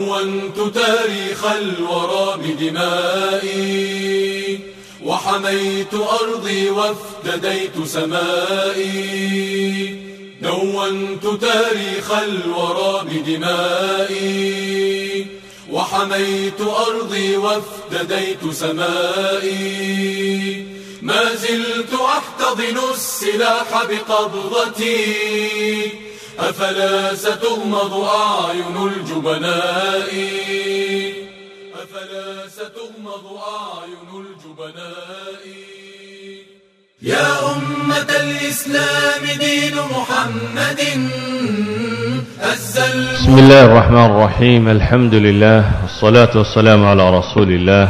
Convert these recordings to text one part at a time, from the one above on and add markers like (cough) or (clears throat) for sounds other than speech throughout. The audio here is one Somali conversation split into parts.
كونت تاريخ الورى بدمائي وحميت أرضي وافتديت سمائي دونت تاريخ الورى بدمائي وحميت أرضي وافتديت سمائي ما زلت أحتضن السلاح بقبضتي أفلا ستغمض أعين الجبناء أفلا ستغمض أعين الجبناء يا أمة الإسلام دين محمد بسم الله الرحمن الرحيم الحمد لله والصلاة والسلام على رسول الله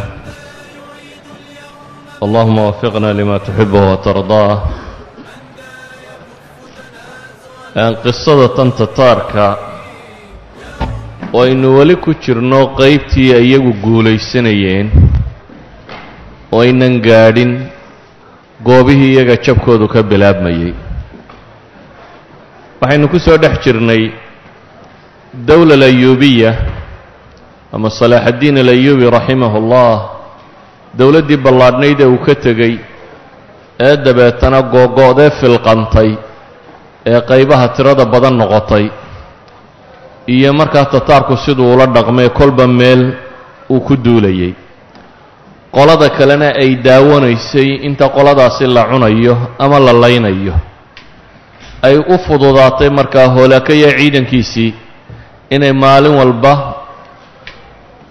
اللهم وفقنا لما تحبه وترضاه qisada tan tataarka oo aynu weli ku jirno qaybtii iyagu guulaysanayeen oo aynan gaadhin goobihii iyaga jabkoodu ka bilaabmayey waxaynu ku soo dhex jirnay dowla alayuubiya ama salaaxaddiin alayuubi raximahu ullah dowladdii ballaadhnayd ee uu ka tegey ee dabeetana googo'dee filqantay ee qaybaha tirada badan noqotay. Iyo markaa tataarku siduu ula dhaqmay kolba meel uu ku duulayay. Qolada kalena ay daawanaysay inta qoladaasi la cunayo ama la laynayo. Ay u fududaatay markaa hoolaakaya ciidankiisii inay maalin walba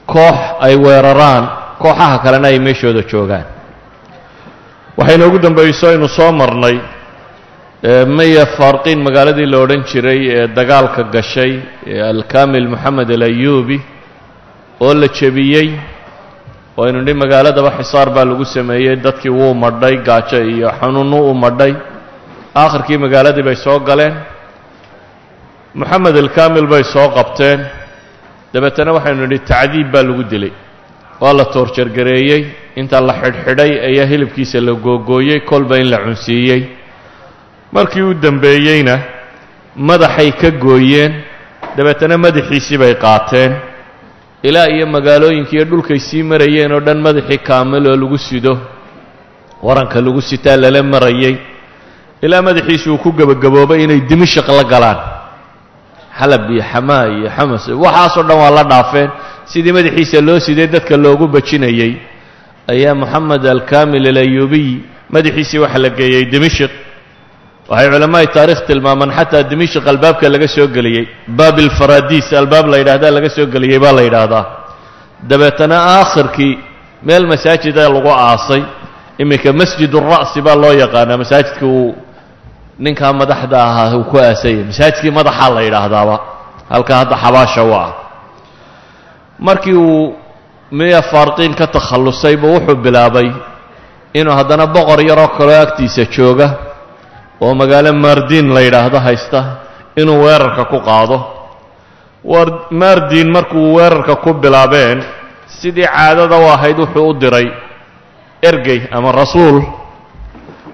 koox ay weeraraan kooxaha kalena ay meeshooda joogaan. Waxaynu ugu dambayso aynu soo marnay maya farqiin magaaladii la odhan jiray ee dagaalka gashay alkamil moxamed alayuubi oo la jebiyey oo aynu nidhi magaaladaba xisaar baa lagu sameeyey dadkii wuu madhay gaajo iyo xanuunu u madhay. Aakhirkii magaaladii bay soo galeen. Moxamed alkamil bay soo qabteen. Dabeetana waxaynu nidhi tacdiib baa lagu dilay. Waa la toorjargareeyey. Inta la xidhxidhay ayaa hilibkiisa la googooyey kolba in la cunsiiyey markii u dembeeyeyna madaxay ka gooyeen dabeetana madaxiisii bay qaateen. Ilaa iyo magaalooyinkii iyo dhulkay sii marayeen oo dhan madaxii kaamil oo lagu sido waranka lagu sitaa lala marayey. Ilaa madaxiisi uu ku gebagaboobay inay dimashaq la galaan. Xalab iyo xamaa iyo xamas waxaasoo dhan waa la dhaafeen. Sidii madaxiisa loo siday dadka loogu bajinayey. Ayaa moxamed alkamil alayuubiy madaxiisii waxa la geeyey dimashq waxay culammaai taarikh tilmaamaan xataa dimishq albaabka laga soo geliyey. Baab ilfaradiis albaab la yidhahdaa laga soo geliyey baa la yidhaahdaa. Dabeetana aakhirkii meel masaajida lagu aasay iminka masjid ura'si baa loo yaqaanaa. Masaajidka uu ninkaa madaxda ahaa uu ku aasayay masaajidkii madaxaa la yidhaahdaaba halka hadda xabaasha u ah. Markii uu miya faarqiin ka takhallusayba wuxuu bilaabay inuu haddana boqor yaroo kaloo agtiisa jooga oo magaalo maardiin la yidhaahdo haysta inuu weerarka ku qaado. Maardiin markuu weerarka ku bilaabeen sidii caadada u ahayd wuxuu u diray ergey ama rasuul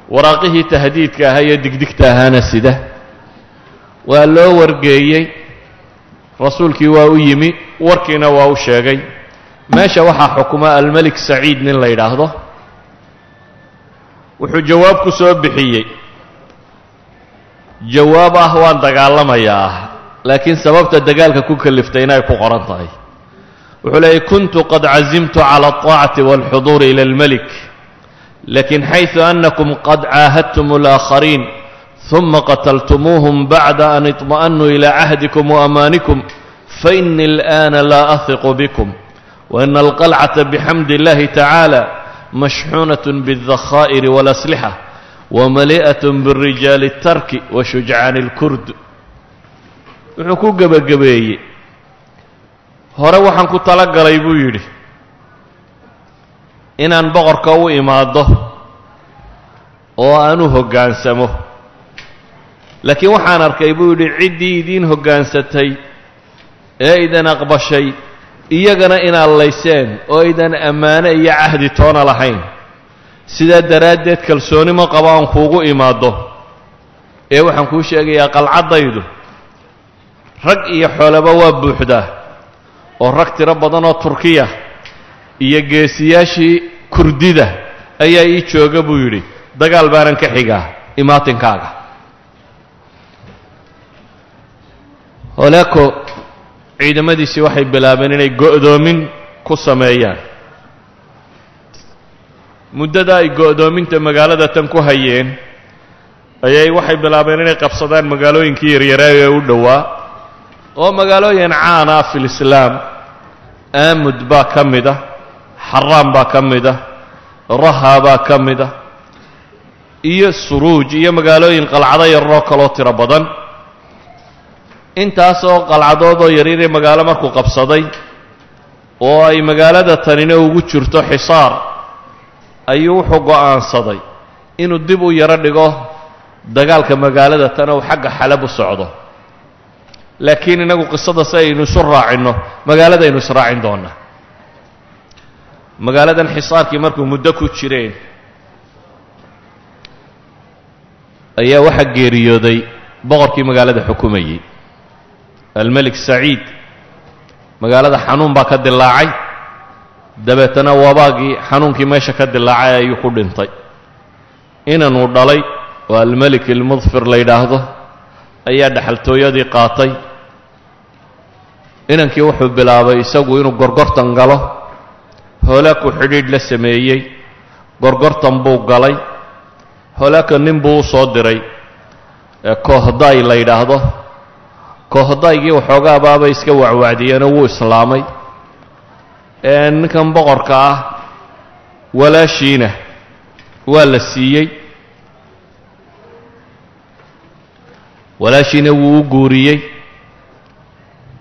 waraaqihii tahdiidka ahaa iyo digdigta ahaana sida. Waa loo wargeeyey rasuulkii waa u yimi warkiina waa u sheegay. Meesha waxaa xukuma almelik saciid nin la yidhaahdo. Wuxuu jawaab ku soo bixiyey jawaab ah waan dagaalamayaa laakiin sababta dagaalka ku kaliftay inay ku qoran tahay wuxuu leeyay kuntu qad cazimtu cala alطaacati wاlxuduuri ila اlmelik lakin xayثu anakum qad caahadtum اlآakhariin ثuma qataltumuuhum bacda an iطma'anuu ilى cahdikum وamaanikum faإnii اlآana laa ahiqu bikm وإna alqalcaةa bxamdi اllahi tacaalى mashxuunaة bالdakhaa'ir wاlaslixa wamali'at birijaali اtarki wa shujcaani اlkurd wuxuu ku gebagabeeyey hore waxaan ku tala galay buu yidhi inaan boqorka u imaaddo oo aan u hoggaansamo laakiin waxaan arkay buu yidhi ciddii idiin hoggaansatay ee idin aqbashay iyagana inaad layseen oo idan ammaane iyo cahdi toona lahayn sidaa daraaddeed kalsooni ma qabo aan kuugu imaaddo ee waxaan kuu sheegayaa qalcaddaydu rag iyo xoolaba waa buuxdaa oo rag tiro badan oo turkiya iyo geesiyaashii kurdida ayaa ii jooga buu yidhi dagaal baanan ka xigaa imaatinkaaga holeeko ciidamadiisii waxay bilaabeen inay go'doomin ku sameeyaan muddada ay go'doominta magaalada tan ku hayeen ayay waxay bilaabeen inay qabsadaan magaalooyinkii yaryaraayo ee u dhowaa oo magaalooyin caana ah aamud baa ka mid ah xaraan baa ka mid ah raha baa ka mid ah iyo suruuj iyo magaalooyin qalcado yararoo kaloo tiro badan. Intaasoo qalcadoodoo yaryaree magaalo markuu qabsaday oo ay magaalada tanina ugu jirto xisaar ayuu wuxuu go'aansaday inuu dib u yaro dhigo dagaalka magaalada tan ou xagga xalab u socdo. Laakiin innagu qisada si aynu isu raacinno magaaladaynu israacin doonnaa magaaladan xisaarkii markuu muddo ku jireen ayaa waxaa geeriyooday boqorkii magaalada xukumayey. Almelik saciid magaalada xanuun baa ka dilaacay dabeetana wabaagii xanuunkii meesha ka dilaacay ayuu ku dhintay. Inanuu dhalay oo almelik ilmudfir la yidhaahdo ayaa dhexaltooyadii qaatay. Inankii wuxuu bilaabay isagu inuu gorgortan galo hoolaku xidhiidh la sameeyey gorgortan buu galay hoolaaka nin buu u soo diray. Koohday la yidhaahdo koohdaygii waxoogaa baabay iska wacwacdiyeenoo wuu islaamay ninkan boqorka ah walaashiina waa la siiyey. Walaashiina wuu u guuriyey.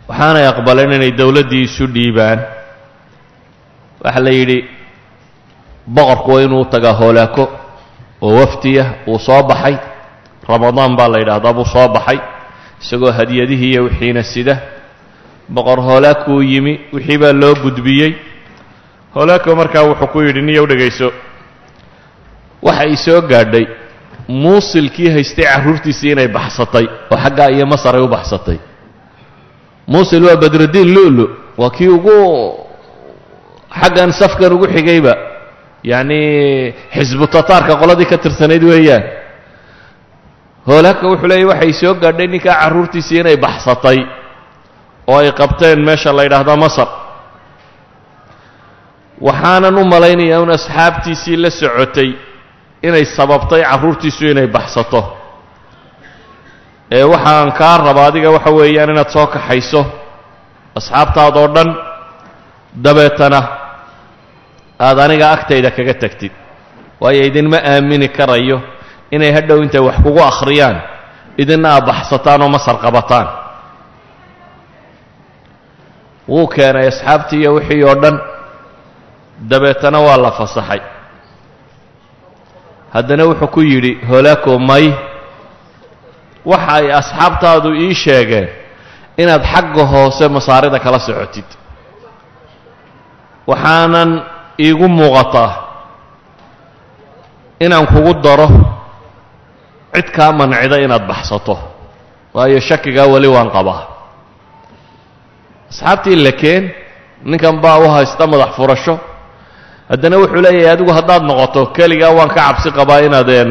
Waxaanay aqbaleen inay dowladdii isu dhiibaan. Waxaa la yidhi boqorku waa inuu tagaa hoolaako oo wafdiya uu soo baxay. Ramadaan baa la yidhaahdaa buu soo baxay. Isagoo hadiyadihii iyo wixiina sida boqor hoolaakuu yimi wixii baa loo gudbiyey. Hoolaako markaa wuxuu ku yidhi niyow dhegayso waxa ii soo gaadhay muusilkii haystay carruurtiisii inay baxsatay oo xaggaa iyo masar ay u baxsatay. Muusil waa badrudiin lu'lu waa kii ugu xaggan safkan ugu xigayba yacni xisbu tataarka qoladii ka tirsanayd weeyaan. Hoolaaka wuxuu leeyay waxay soo gaadhay ninkaa carruurtiisii inay baxsatay oo ay qabteen meesha la yidhaahda masar. Waxaanan u malaynayaa un asxaabtiisii la socotay inay sababtay carruurtiisu inay baxsato. Ee waxaan kaa raba adiga waxa weeyaan inaad soo kaxayso asxaabtaadoo dhan dabeetana aada aniga agtayda kaga tagtid. Waayo idinma aamini karayo inay hadhow intay wax kugu akhriyaan idinna aad baxsataan oo masar qabataan wuu keenay asxaabtii iyo wixii oo dhan. Dabeetana waa la fasaxay. Haddana wuxuu ku yidhi hoolaako may. Waxa ay asxaabtaadu ii sheegeen inaad xagga hoose masaarida kala socotid. Waxaanan iigu muuqataa inaan kugu daro cid kaa mancida inaad baxsato waayo shakigaa weli waan qabaa asxaabtii lakeen ninkan baa u haysta madax furasho. Haddana wuxuu leeyahay adigu haddaad noqoto keligaa waan ka cabsi qabaa inaadeen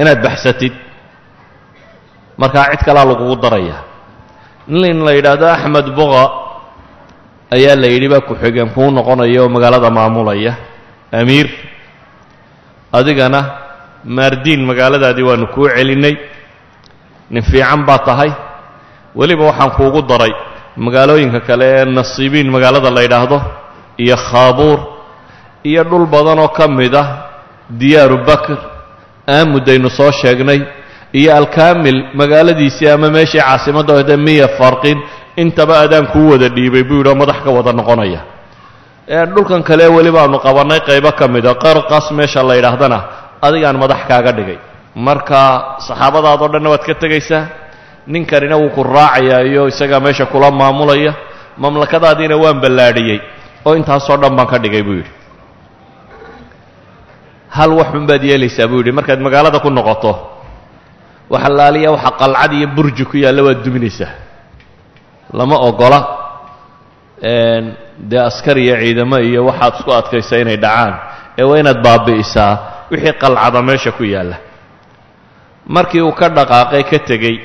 inaad baxsatid. Markaa cid kalaa lagugu daraya. Nin la yidhaahdo axmed boqa ayaa la yidhi baa ku-xigeen kuu noqonaya oo magaalada maamulaya amiir. Adigana maardiin magaaladaadii waanu kuu celinnay nin fiican baa tahay weliba waxaan kuugu daray magaalooyinka kale ee nasiibiin magaalada la yidhaahdo iyo khaabuur iyo dhul badan oo ka mid ah diyaaru bakr aamudaynu soo sheegnay iyo alkaamil magaaladiisii ama meeshii caasimadda ohde miya farqin intaba adaan kuu wada dhiibay buu yidhi oo madax ka wada noqonaya. Dhulkan kale weli baanu qabannay qaybo ka mida qarqas meesha la yidhaahdana adigaan madax kaaga dhigay. Marka saxaabadaadoo dhanna waad ka tegaysaa ninkanina wuu ku raacayaa iyo isagaa meesha kula maamulaya. Mamlakadaadiina waan ballaadhiyey oo intaasoo dhan baan ka dhigay buu yidhi. Hal waxun baad yeelaysaa buu yidhi markaad magaalada ku noqoto waxa laaliya waxa qalcad iyo burji ku yaalla waad duminaysaa. Lama ogola dee askar iyo ciidamo iyo waxaad isku adkaysa inay dhacaan ee waa inaad baabi'isaa wixii qalcada meesha ku yaalla. Markii uu ka dhaqaaqay ka tegey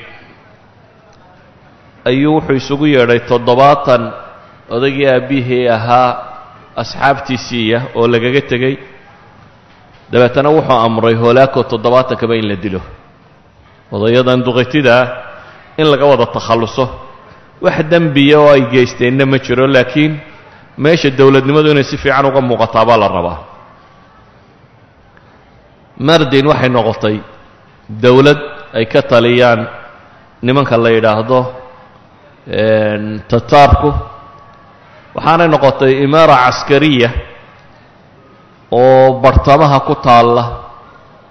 ayuu wuxuu isugu yeedhay toddobaatan odaygii aabbihii ahaa asxaabtiisiiya oo lagaga tegey. Dabeetana wuxuu amray hoolaako toddobaatankaba in la dilo. Odayadan duqaytida ah in laga wada takhalluso. Wax dembiya oo ay geysteenna ma jiro laakiin meesha dowladnimadu inay si fiican uga muuqataa baa la rabaa. Mardin waxay noqotay dowlad ay ka taliyaan nimanka la yidhaahdo tataarku waxaanay noqotay imaara caskariya oo bartamaha ku taalla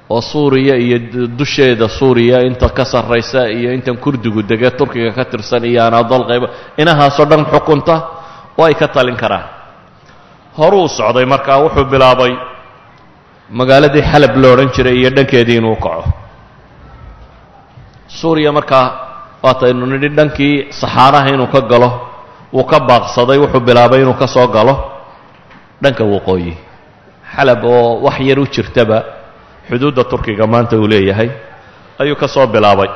oo suuriya iyo dusheeda suuriya inta ka sarraysa iyo intan kurdigu degee turkiga ka tirsan iyo anadol qayba inahaasoo dhan xukunta oo ay ka talin karaan. Horuu socday markaa wuxuu bilaabay magaaladii xalab lo odhan jiray iyo dhankeedii inuu kaco. Suuriya markaa waataynu nidhi dhankii saxaaraha inuu ka galo wuu ka baaqsaday wuxuu bilaabay inuu ka soo galo. Dhanka waqooyi xalab oo wax yar u jirtaba xuduudda turkiga maanta uu leeyahay ayuu ka soo bilaabay.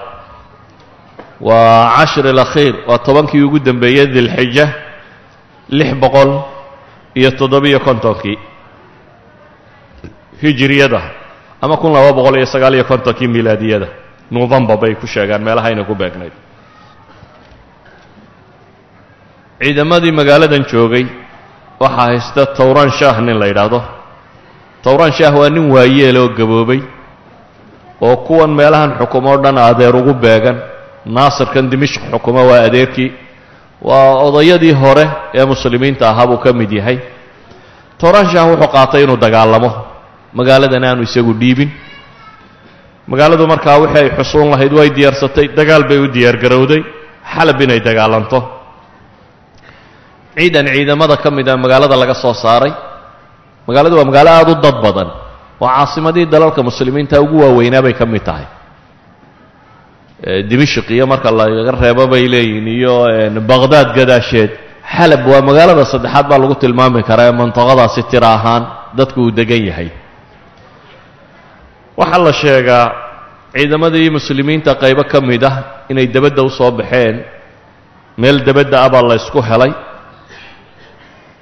Waa cashri alakhiir waa tobankii ugu dembeeyey dilxija lix boqol iyo toddobiyo kontonkii hijiriyada ama kun laba boqol iyo sagaal iyo kontonkii milaadiyada novembar bay ku sheegaan meelahayna ku beegnayd. Ciidamadii magaaladan joogay waxaa haysta towran shaah nin la yidhaahdo. Towran shaah waa nin waayeel oo gaboobay oo kuwan meelahan xukumo o dhan adeer ugu beegan. Naasirkan dimishq xukumo waa adeerkii. Waa odayadii hore ee muslimiinta ahaa buu ka mid yahay. Towran shaah wuxuu qaatay inuu dagaalamo. Magaaladan aanu isagu dhiibin magaaladu markaa wixii ay xusuun lahayd way diyaarsatay dagaal bay u diyaargarowday xalab inay dagaalanto. Ciidan ciidamada ka mid a magaalada laga soo saaray magaaladu waa magaalo aada u dad badan oo caasimadii dalalka muslimiinta ugu waaweynaa bay ka mid tahay. Dimishq iyo marka laga reebo bay leeyihiin iyo baqhdaad gadaasheed xalab waa magaalada saddexaad baa lagu tilmaami karaa ee mantaqadaasi tira ahaan dadku uu degan yahay waxaa la sheegaa ciidamadii muslimiinta qaybo ka mid ah inay debadda u soo baxeen meel debadda ah baa la ysku helay.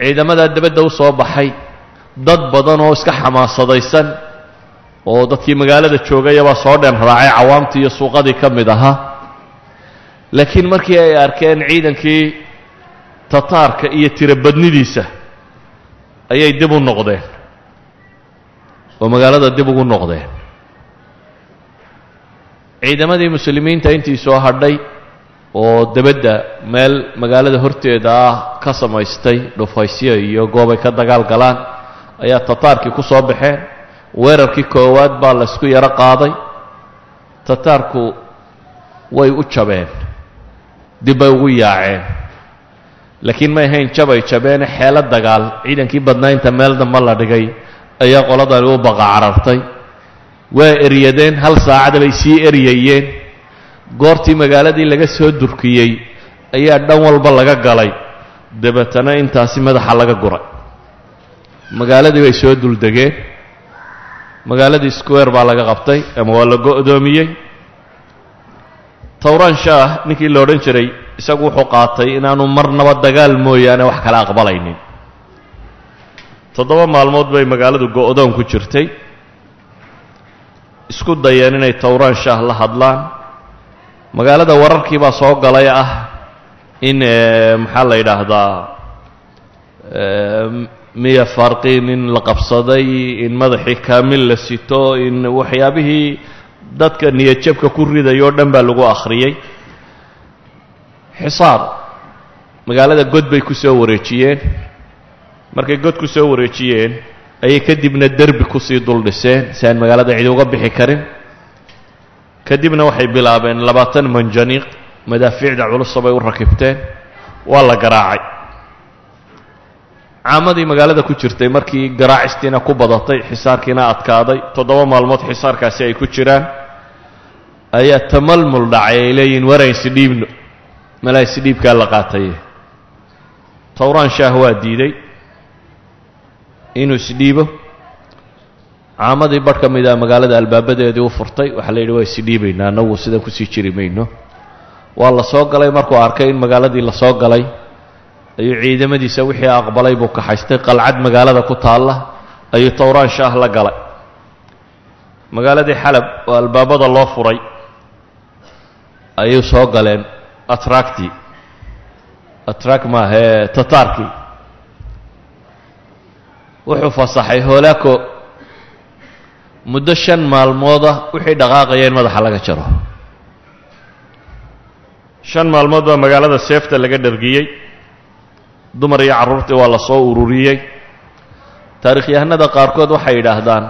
Ciidamadaa debadda u soo baxay dad badan oo iska xamaasadaysan oo dadkii magaalada joogayabaa soo dhen raacay cawaamtii iyo suuqadii ka mid ahaa laakiin markii ay arkeen ciidankii tataarka iyo tirobadnidiisa ayay dib u noqdeen. Oo magaalada dib ugu noqdeen ciidamadii muslimiinta intii soo hadhay oo debadda meel magaalada horteeda ah ka samaystay dhufaysyo iyo goobay ka dagaal galaan ayaa tataarkii ku soo baxeen weerarkii koowaad baa la ysku yaro qaaday. Tataarku way u jabeen dib bay ugu yaaceen. Laakiin may ahayn jabay jabeene xeelo dagaal ciidankii badnaynta meel damba la dhigay ayaa qoladani u baqa carartay waa eryadeen hal saacada bay sii eryayeen goortii magaaladii laga soo durkiyey ayaa dhan walba laga galay. Dabeetana intaasi madaxa laga guray. Magaaladii bay soo duldegeen magaaladii square baa laga qabtay ama waa la go'doomiyey. Towran shaah ninkii la odhan jiray isagu wuxuu qaatay inaanu marnaba dagaal mooyaane wax kala aqbalaynin. Toddoba maalmood bay magaaladu go'doon ku jirtay isku dayeen inay towran shaah la hadlaan. Magaalada wararkii baa soo galay ah in maxaa la yidhaahdaa miya farqiin in la qabsaday in madaxii kaamil la sito in waxyaabihii dadka niyadjabka ku ridayoo dhan baa lagu akhriyey xisaar magaalada god bay ku soo wareejiyeen. Markay god ku soo wareejiyeen ayay kadibna derbi ku sii dul dhiseen si aan magaalada cidi uga bixi karin. Kadibna waxay bilaabeen labaatan manjaniiq madaafiicda culusa bay u rakibteen. Waa la garaacay. Caamadii magaalada ku jirtay markii garaacistiina ku badatay xisaarkiina adkaaday toddoba maalmood xisaarkaasi ay ku jiraan ayaa tamalmul dhacay ay leeyihiin waraan isdhiibno malaa isdhiibkaa la qaataye towraan shaah waa diiday inuu isdhiibo caamadii barh ka mid a magaalada albaabadeedii u furtay. Waxaa la yidhi waa isdhiibaynaa annagu sidan ku sii jiri mayno. Waa la soo galay markuu arkay in magaaladii la soo galay. Ayuu ciidamadiisa wixii aqbalay buu kaxaystay. Qalcad magaalada ku taalla ayuu towraan shaah la galay. Magaaladii xalab oo albaabada loo furay ayuu soo galeen atracti atrak maahee tataarkii wuxuu fasaxay hoolaako muddo shan maalmooda wixii dhaqaaqaya in madaxa laga jaro. Shan maalmood baa magaalada seefta laga dhargiyey. Dumar iyo carruurtii waa la soo ururiyey. Taarikhyahanada qaarkood waxay yidhaahdaan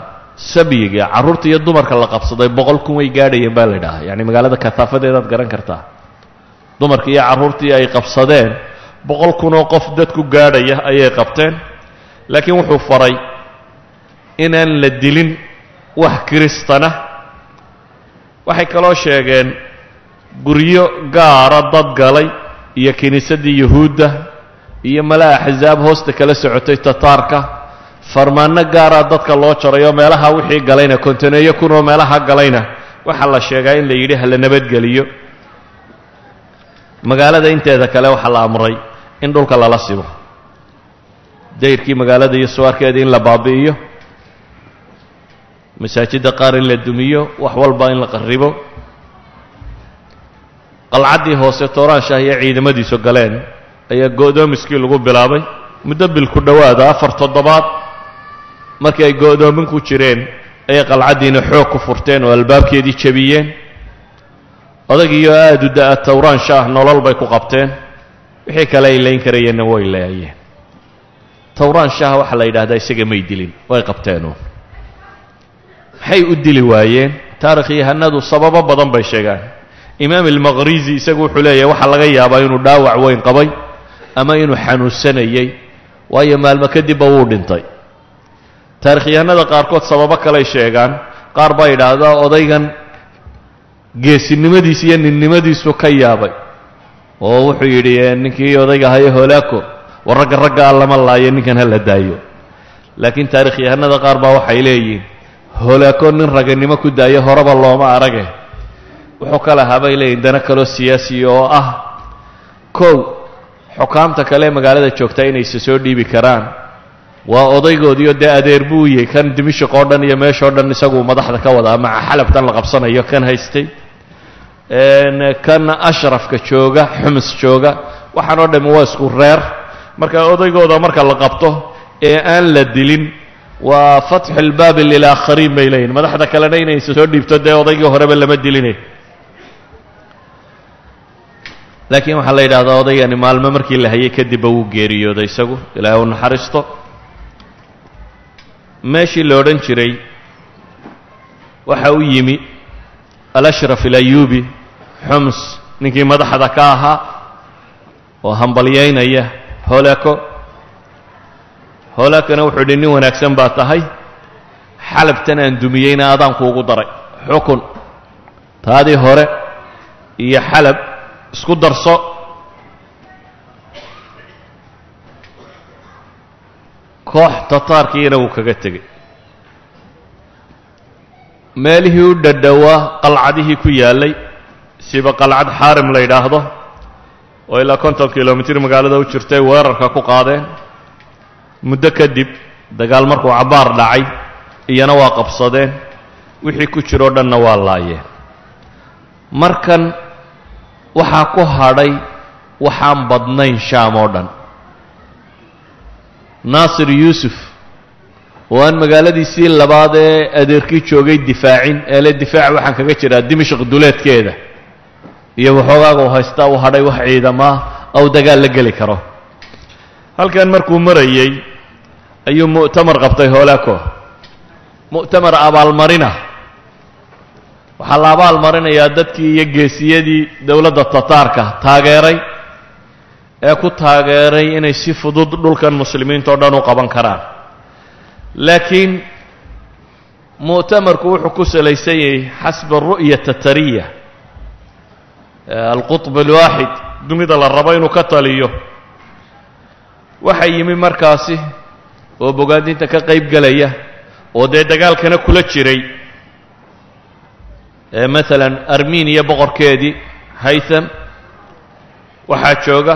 sabyiga carruurta iyo dumarka la qabsaday boqol kun way gaadhayeen baa la yidhaahaa. Yacni magaalada kataafadeedaad garan kartaa. Dumarkii iyo carruurtii ay qabsadeen boqol kunoo qof dadku gaadhaya ayay qabteen laakiin wuxuu faray inaan la dilin wax kiristana. Waxay kaloo sheegeen guryo gaara dad galay iyo kiniisaddii yuhuudda iyo mala axsaab hoosta kala socotay tataarka. Farmaanno gaaraa dadka loo jaray oo meelaha wixii galayna kontaneeyo kunoo meelaha galayna. Waxaa la sheegaa in la yidhi ha la nabadgeliyo. Magaalada inteeda kale waxaa la amray in dhulka lala sibo dayrkii magaalada iyo suwaarkeeda in la baabi'iyo masaajidda qaar in la dumiyo wax walba in la qarribo. Qalcaddii hoose tooraanshaah iyo ciidamadiisu galeen ayaa go'doomiskii lagu bilaabay muddo bil ku dhowaada afar toddobaad. Markii ay go'doomin ku jireen ayay qalcaddiina xoog ku furteen oo albaabkeedii jebiyeen. Odagiiyo aada u da'a towraan shaah nolol bay ku qabteen. Wixii kale ay layn karayeenna way leeyeen towraan shaah waxaa la yidhahdaa isaga may dilin way qabteenuun maxay u dili waayeen? Taarikhyahanadu sababo badan bay sheegaan. Imaam almaqrizi isagu wuxuu leeyahay waxaa laga yaabaa inuu dhaawac weyn qabay ama inuu xanuunsanayey waayo maalmo kadibba wuu dhintay. Taarikhyahanada qaarkood sababo kaley sheegaan. Qaar baa yidhaahdaa odaygan geesinimadiis iyo ninnimadiisu ka yaabay. Oo wuxuu yidhi ninkii odayga haye holaako war ragga ragga a lama laayo ninkan ha la daayo. Laakiin taarikhyahanada qaar baa waxay leeyihiin holaako nin raganimo ku daayo horeba looma arage. Wuxuu ka lahaa leeyihiin dana kaloo siyaasiya oo ah. Kow xukaamta kale magaalada joogtaa inayse soo dhiibi karaan waa odaygoodiio dee adeer buu yahay kan dimishiq oo dhan iyo meeshao dhan isaguu madaxda ka wadaa maca xalabtan la qabsanayo kan haystay. Kan ashrafka jooga xumus jooga waxaan oo dhami waa isku reer marka odaygooda marka la qabto ee aan la dilin waa fatxu lbaabi lilaakhariin bay leeyihiin madaxda kalena inayse soo dhiibto dee odaygii horeba lama diline laakiin waxaa la yidhahdaa odaygani maalmo markii la hayay kadibba wuu geeriyooday isagu. Ilaahay u naxariisto. Meeshii la odhan jiray waxa u yimi alashraf alayuubi xums ninkii madaxda ka ahaa oo hambalyaynaya holaako. Holaakona wuxuu idhi nin wanaagsan baa tahay. Xalabtan aan dumiyeyna adaan kuugu daray. Xukun. Taadii hore iyo xalab isku darso. Koox tataarkiina wuu kaga tegey. Meelihii u dhadhowaa qalcadihii ku yaallay siba qalcad xaarim la yidhaahdo oo ilaa konton kilomitir magaalada u jirtay weerarka ku qaadeen. Muddo kadib dagaal markuu cabbaar dhacay iyana waa qabsadeen. Wixii ku jiroo dhanna waa laayeen. Markan waxaa ku hadhay waxaan badnayn shaam oo dhan. Naasir yuusuf oo aan magaaladiisii labaad ee adeerkii joogay difaacin ee le difaac waxaan kaga jiraa dimashq duleedkeeda iyo waxoogaaga u haystaa u hadhay wax ciidamaa ou dagaal la geli karo. Halkan markuu marayey ayuu mu'tamar qabtay hoolaako mu'tamar abaalmarina. Waxaa la abaalmarinayaa dadkii iyo geesiyadii dowladda tataarka taageeray ee ku taageeray inay si fudud dhulkan muslimiinta o dhan u qaban karaan. Laakiin mu'tamarku wuxuu ku salaysan yahay xasba ru'ya tatariya alqutb alwaaxid dunida la rabo inuu ka taliyo. Waxaa yimi markaasi oo bogaadinta ka qayb gelaya oo dee dagaalkana kula jiray. Maalan armeniya boqorkeedii haytham waxaa jooga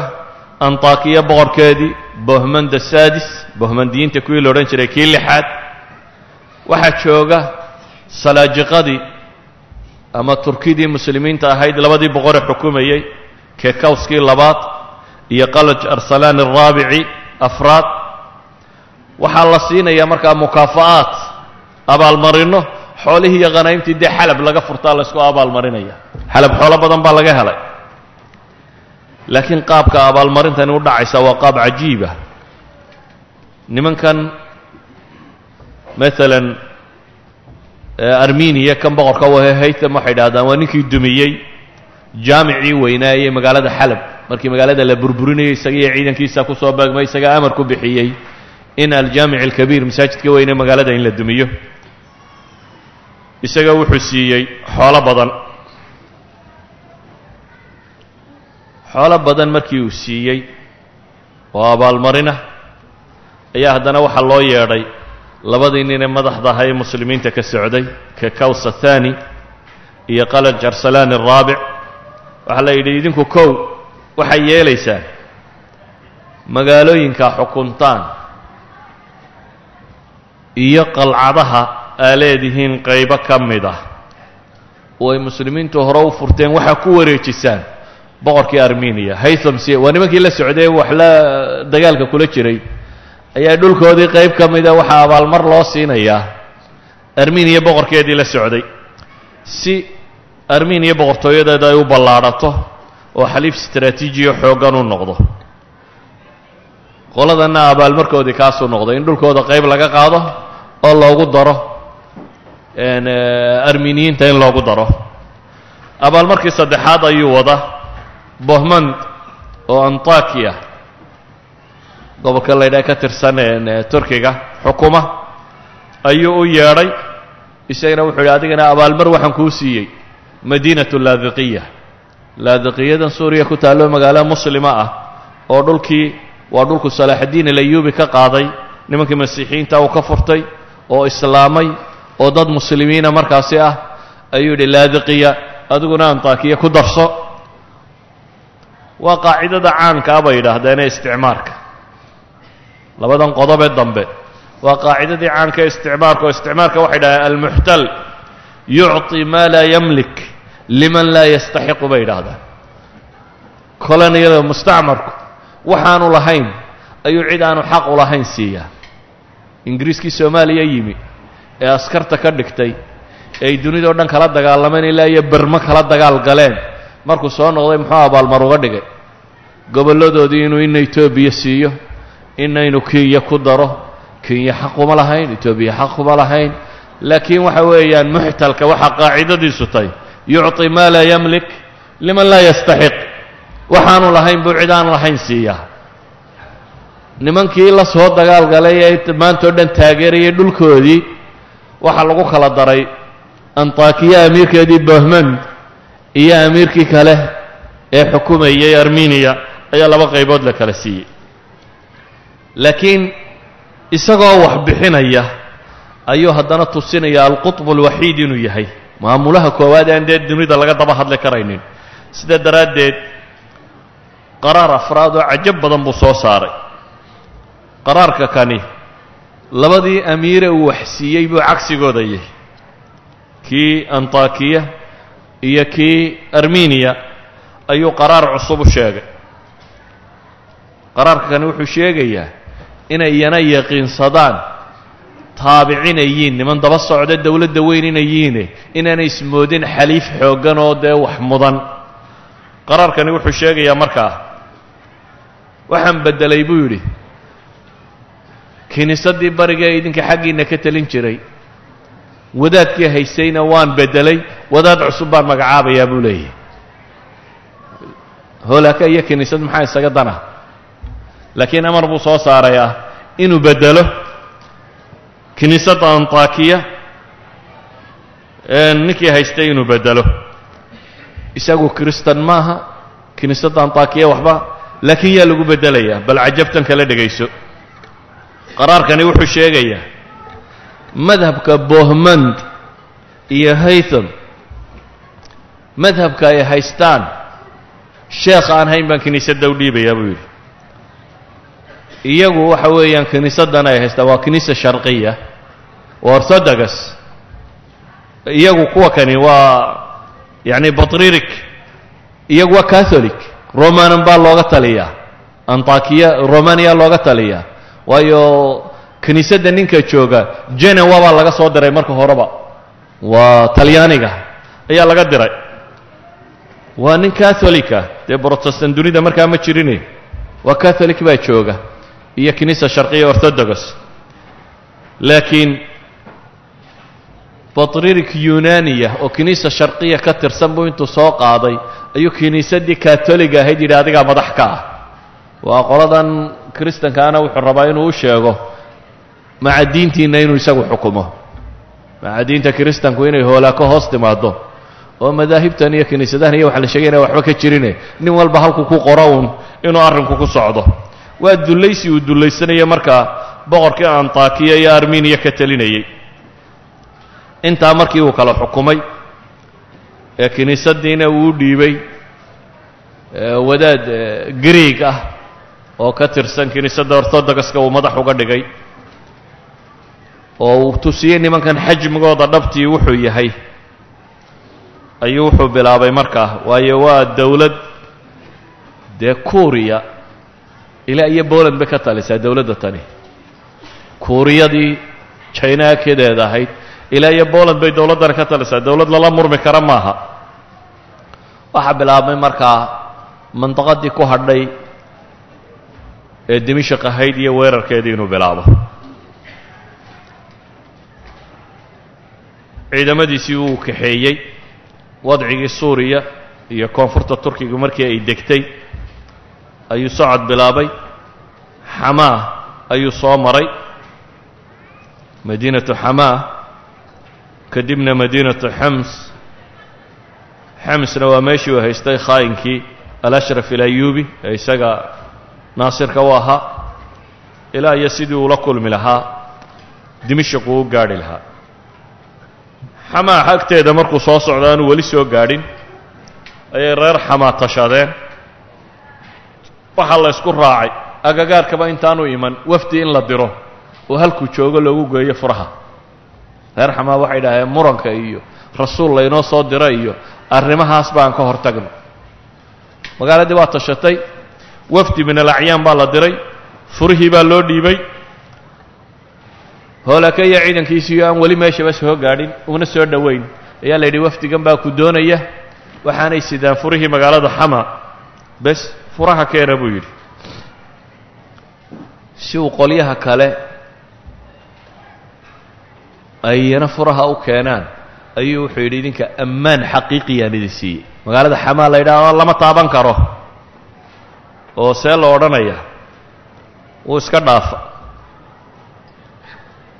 antakiya boqorkeedii bohmanda sadis bohmandiyiinta kuwii la odhan jiray kii lixaad. Waxaa jooga salaajiqadii ama turkidii muslimiinta ahayd labadii boqore xukumayey kekawskii labaad iyo qalaj arsalaan araabici afraad. Waxaa la siinayaa markaa mukaafa'aat abaalmarino xoolihii iyo khanaymtii dee xalab laga furtaa laysku abaalmarinaya. Xalab xoolo badan baa laga helay. Laakiin qaabka abaalmarintani u dhacaysa waa qaab cajiiba nimankan maalan armeniya kan boqorka wahe haytham waxay idhahdaan waa ninkii dumiyey jaamicii weynaayey magaalada xalab markii magaalada la burburinayay isaga iyo ciidankiisa ku soo beegmay isagaa amar ku bixiyey in aljaamic alkabiir masaajidka weyne magaalada in la dumiyo. Isaga wuxuu siiyey xoolo badan. Xoolo badan markii uu siiyey oo abaalmarina. Ayaa haddana waxaa loo yeedhay labadii ninee madaxda ahaa ee muslimiinta ka socday ka kawsa thani iyo qalaj arsalaan araabic waxaa la yidhi idinku kow waxay yeelaysaan magaalooyinka xukuntaan iyo qalcadaha aa leedihiin qaybo ka mid ah. Oo ay muslimiintu hore u furteen waxaa ku wareejisaan boqorkii armeniya. Haytham si waa nimankii la socday wax la dagaalka kula jiray ayaa dhulkoodii qayb ka mida waxaa abaalmar loo siinayaa armeniya boqorkeedii la socday. Si armeniya boqortooyadeeda ay u ballaadhato oo xaliif istraatiijiyo xooggan u noqdo. Qoladanna abaalmarkoodii kaasuu noqday in dhulkooda qayb laga qaado oo loogu daro armeniyiinta in loogu daro. Abaalmarkii saddexaad ayuu wada bohmand oo antakiya gobolka la ydhaha ka tirsan turkiga. Xukuma ayuu u yeedhay. Isagana wuxuu yidhi adigana abaalmar waxaan kuu siiyey. Madiinatu laadiqiya. Laadiqiyadan suuriya ku taallo magaalo muslima ah oo dhulkii waa dhulku salaaxaddiin alayuubi ka qaaday. Nimankii masiixiyiinta uu ka furtay oo islaamay oo dad muslimiina markaasi ah ayuu yidhi laadiqiya adiguna antakiya ku darso. Waa qaacidada caankaa bay yidhaahdeen ee isticmaarka labadan qodobee dambe. Waa qaacidadii caanka ee isticmaarka oo isticmaarka waxay dhahdeen almuxtal yucطi maa laa yamlik liman laa yastaxiqu bay yidhaahdaan. Koloniyada mustacmarku waxaanu lahayn ayuu cid aanu xaq u lahayn siiyaa. Ingiriiskii soomaaliya yimi ee askarta ka dhigtay ay dunidao dhan kala dagaalameen ilaa iyo bermo kala dagaal galeen. Markuu soo noqday muxuu abaalmar uga dhigay. Gobolladoodii inuu ina etoobiya siiyo inaynu kenya ku daro. Kenya xaquma lahayn etoobiya xaquma lahayn. Laakiin waxa weeyaan muxtalka waxaa qaacidadiisu tahay. Yucطi maa laa yamlik liman laa yastaxiq. Waxaanu lahayn buu cid aan lahayn siiyaa. Nimankii la soo dagaal galay ee maantao dhan taageerayay dhulkoodii waxaa lagu kala daray antakiya amiirkeedii bohmand iyo amiirkii kale ee xukumayay armeniya ayaa laba qaybood la kala siiyey laakiin isagoo wax bixinaya ayuu haddana tusinaya alqutb alwaxiid inuu yahay. Maamulaha koowaad aan dee dunida laga daba hadli karaynin. Sidaa daraaddeed qaraar afraad oo cajab badan buu soo saaray. Qaraarka kani labadii amiire uu wax siiyey buu cagsigooda yahay. Kii antakiya iyo kii armeniya ayuu qaraar cusub u sheegay. Qaraarka kani wuxuu sheegayaa inay iyana yaqiinsadaan. Taabicinayiin niman daba socda dowladda weyn inayiine inaanay ismoodin xaliif xooggan oo dee wax mudan. Qaraarkani wuxuu sheegayaa markaa waxaan beddelay buu yidhi kiniisaddii bariga ee idinka xaggiinna ka telin jiray wadaadkii haystayna waan beddelay wadaad cusub baan magacaabayaa buu leeyahay. Hoolaka iyo kiniisad maxaa isaga dana laakiin amar buu soo saarayaa inuu beddelo kiniisadda antakiya. Ninkii haystay inuu beddelo isagu kristan maaha kiniisadda antakiya waxba laakiin yaa lagu beddelayaa bal cajabtan kala dhegayso qaraarkani wuxuu sheegayaa madhabka bohmand iyo haytham madhabka ay haystaan sheekh aan hayn baan kiniisadda u dhiibayaa buu yidhi iyagu waxa weeyaan kiniisaddan ay haystaan waa kiniisa sharqiya orthodox iyagu kuwa kani waa yacni batririk iyagu waa catholic romanan baa looga taliyaa antakiya romaniya looga taliyaa waayo kiniisadda ninka jooga genewa baa laga soo diray marka horeba. Waa talyaaniga ayaa laga diray. Waa nin catholica dee protestant dunida markaa ma jirine waa catholic baa jooga iyo kiniisa sharqiya orthodox laakiin batririk yunaniya oo kiniisa sharqiya ka tirsan buu intuu soo qaaday ayuu kiniisaddii katoliga ahayd yidhi adigaa madax ka ah. Waa qoladan kristankaana wuxuu rabaa inuu u sheego maca diintiinna inuu isagu xukumo. Maca diinta kiristanku inay hoolaako hoos timaado oo madaahibtan iyo kiniisadahan iyo waxa la sheegay inay waxba ka jirine. Nin walba halku ku qoro uun inuu arrinku ku socdo waa dullaysi uu dullaysanaya markaa boqorkii antakiya iyo armeniya ka telinayey intaa markii uu kala xukumay ee kiniisaddiina uu u dhiibay wadaad greeg ah oo ka tirsan kiniisadda orthodoxka uu madax uga dhigay oo uu tusiyey nimankan xajmigooda dhabtii wuxuu yahay ayuu wuxuu bilaabay markaa waayo waa dowlad dee kuuriya ilaa iyo boland bay ka talisaa dowladda tani. Kuuriyadii jina kedeeda ahayd ilaa iyo boland bay dowladdani ka talisaa dowlad lala murmi kara maaha. Waxaa bilaabmay markaa mandaqadii ku hadhay ee dimishaq ahayd iyo weerarkeedii inuu bilaabo. Ciidamadiisii uu kaxeeyey wadcigii suuriya iyo koonfurta turkiga markii ay degtay ayuu socod bilaabay. Xamaa ayuu soo maray. Madiinatu xamaa kadibna madiinatu xams. Xamsna waa meeshii uu haystay khaayinkii alashraf ilayubi ee isaga naasirka u ahaa. Ilaa iyo sidii uula kulmi lahaa dimishaq uu u gaadhi lahaa. Xamaa xagteeda markuu soo socdo aanu weli soo gaadhin ayay reer xamaa tashadeen waxaa la ysku raacay. Agagaarkaba intaanu iman wafdi in la diro oo halkuu joogo loogu geeyo furaha. Reer xamaa waxay idhaaheen muranka iyo rasuul laynoo soo diro iyo arrimahaas baan ka hor tagno magaaladii waa tashatay wafdi min alacyaan baa la diray furihii baa loo dhiibay. Hoolaka iyo ciidankiisiiyo aan weli meeshaba soo gaadhin una soo dhoweyn. Ayaa la yidhi wafdigan baa ku doonaya waxaanay sidaan furihii magaalada xama. Bes furaha keena buu yidhi. Si uu qolyaha kale ayna furaha u keenaan ayuu wuxuu yidhi idinka ammaan xaqiiqiyaan idin siiyey. Magaalada xamaa la yidhaahdo lama taaban karo. Oo see lo odhanaya wuu iska dhaafa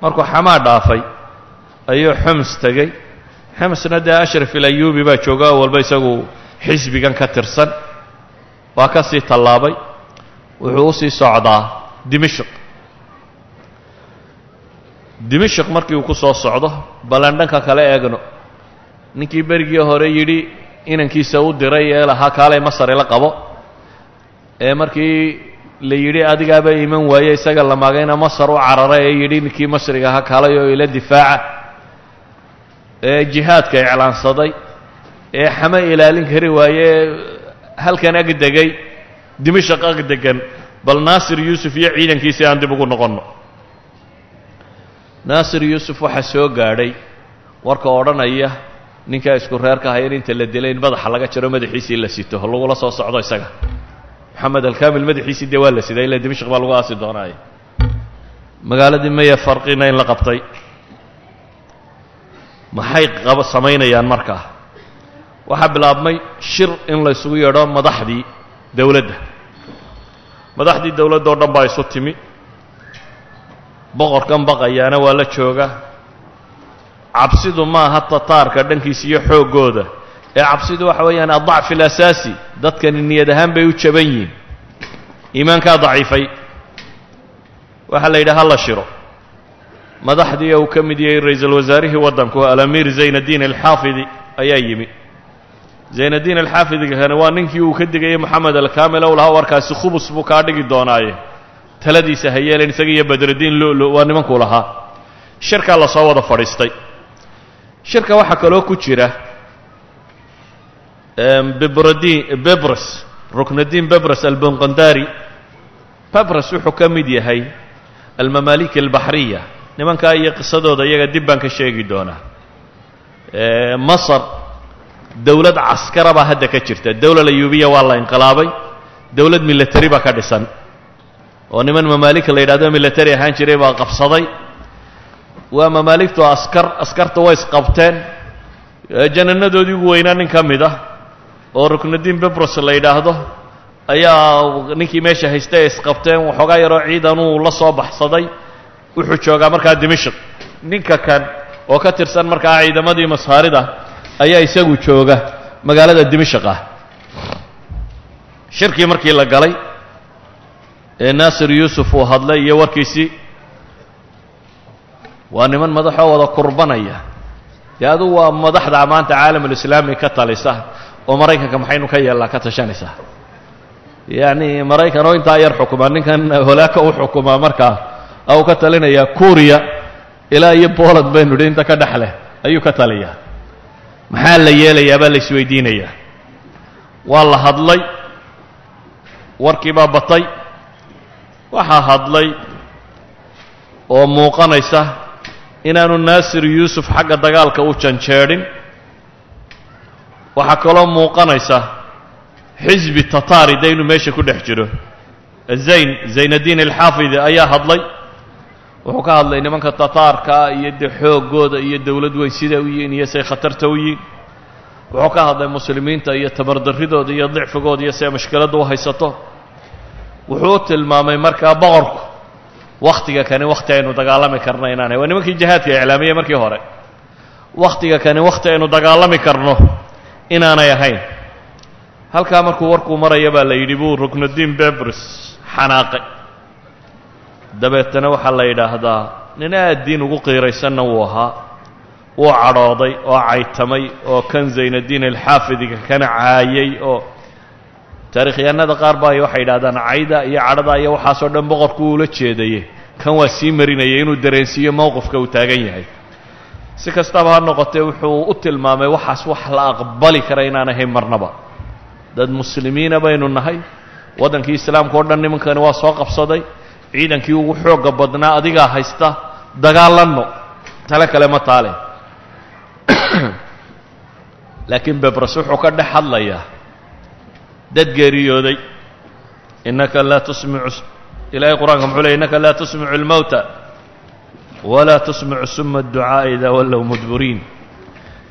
markuu xamaa dhaafay ayuu xums tegey. Xumsna dee ashraf ilayubi baa jooga oo walba isagu xisbigan ka tirsan waa ka sii tallaabay. Wuxuu u sii socdaa dimishq dimishq markii uu ku soo socdo ballan dhanka kale eegno. Ninkii berigii hore yidhi inankiisa u diray ee lahaa kaalay masar ila qabo. Ee markii la yidhi adigaaba iman waaye isaga la maagayna masar u cararay ee yidhi ninkii masriga ahaa kaalay oo ila difaaca. Ee jihaadka iclaansaday. Ee xama ilaalin kari waaye halkan ag degay dimashaq ag degan bal naasir yuusuf iyo ciidankiisii aan dib ugu noqonno. Naasir yuusuf waxaa soo gaadhay warka odhanaya ninkaa isku reerka haya in inta la dilay in madaxa laga jaro madaxiisii la sito lagula soo socdo isaga. Moxamed alkamil madaxiisii dee waa la siday ila dimashq baa lagu aasi doonaaye. Magaaladii maya farqina in la qabtay. Maxay qaba samaynayaan markaa waxaa bilaabmay shir in la ysugu yeedho madaxdii dowladda. Madaxdii dowladda oo dhan baa isu timi. Boqorkan baqayaana waa la jooga. Cabsidu maaha tataarka dhankiisa iyo xooggooda ee cabsidu waxa weeyaan adacfi alasaasi dadkani niyad ahaan bay u jaban yihiin. Iimaankaa daciifay. Waxaa la yidhi ha la shiro. Madaxdii uu ka mid yahay ra'iisul wasaarihii waddanku alamiir zaynaddiin alxaafidi ayaa yimi zaynaddiin alxaafidigakani waa ninkii uu ka digayay moxamed alkaamil ow warkaasi khubus buu kaa dhigi doonaaye. Taladiisa ha yeelen isaga iyo badraddiin lulu waa nimankuu lahaa. Shirkaa la wada fadhiistay. Shirka waxaa kaloo ku jira bebradin bebres ruknadiin bebres albonqandari bebres wuxuu ka mid yahay almamaalik albaxriya nimankaa iyo qisadooda iyaga dib baan ka sheegi doonaa. Masar dowlad caskara baa hadda ka jirta. Dowla layuubiya waa la inqilaabay dowlad milatari baa ka dhisan. Oo niman mamaalika la yidhahdo milatari ahaan jiray baa qabsaday. Waa mamaaligtu askar askarta way isqabteen. Jananadoodii ugu weynaa nin ka mid ah oo ruknadiin bebros la yidhaahdo ayaa ninkii meesha haystay ay isqabteen. Waxoogaa yaroo ciidanuu la soo baxsaday. Wuxuu joogaa markaa dimashq. Ninka kan oo ka tirsan markaa ciidamadii masaarida ayaa isagu jooga magaalada dimashq ah. Shirkii markii la galay ee naasir yuusuf uu hadlay iyo warkiisii waa niman madaxoo wada kurbanaya. Dee adugu waa madaxda maanta caalamulislaami ka talisa oo maraykanka maxaynu ka yeelnaa ka tashanaysaa yacni maraykan oo intaa yar xukuma ninkan holaaka u xukumaa markaa u ka talinayaa kuuriya ilaa iyo boland baynu idhi inta ka dhex leh ayuu ka taliyaa maxaa la yeelayaa baa la isweydiinayaa waa la hadlay warkii baa batay waxaa hadlay oo muuqanaysa inaanu naasir yuusuf xagga dagaalka u janjeedhin. Waxaa kaloo muuqanaysa xisbi tataari de inuu meesha ku dhex jiro. Zayn zaynaddiin alxaafidi ayaa hadlay wuxuu ka hadlay nimanka tataarkaa iyo dee xooggooda iyo dowlad weyn sida u yihiin iyo say khatarta u yihiin. Wuxuu ka hadlay muslimiinta iyo tabardarridooda iyo dicfigooda iyo siay mashkiladda u haysato. Wuxuu tilmaamay markaa boqorku wakhtiga kani wakhti aynu dagaalami karno inaanay. Waa nimankii jihaadka iclaamiyey markii hore. Wakhtiga kani wakhti aynu dagaalami karno inaanay ahayn. Halkaa markuu warkuu maraya baa la yidhi buu ruknuddiin bebris xanaaqay dabeetana waxaa la yidhaahdaa nin aad diin ugu qiiraysanna wuu ahaa. Wuu cadhooday oo caytamay oo kan zaynaddiin alxaafidiga kana caayay oo taarikhyahanada qaar baa waxay yidhahdaan cayda iyo cadhada iyo waxaasoo dhan boqorku uula jeedaye kan waa sii marinayay inuu dareensiiyo mowqifka uu taagan yahay. Si kastaba ha noqotee wuxuu u tilmaamay waxaas wax la aqbali kara inaan ahayn marnaba. Dad muslimiina baynu nahay. Waddankii islaamka o dhan nimankani waa soo qabsaday ciidankii ugu xoogga badnaa adigaa haysta dagaalanno. Tale kale ma taale. (clears throat) Laakiin bebres wuxuu ka dhex hadlayaa dad geeriyooday innaka laa tusmicu ilaahay qur'aanka muxuu ley innaka laa tusmicu اlmowta walaa tusmicu suma adducaaءa idaa wallow mudburiin.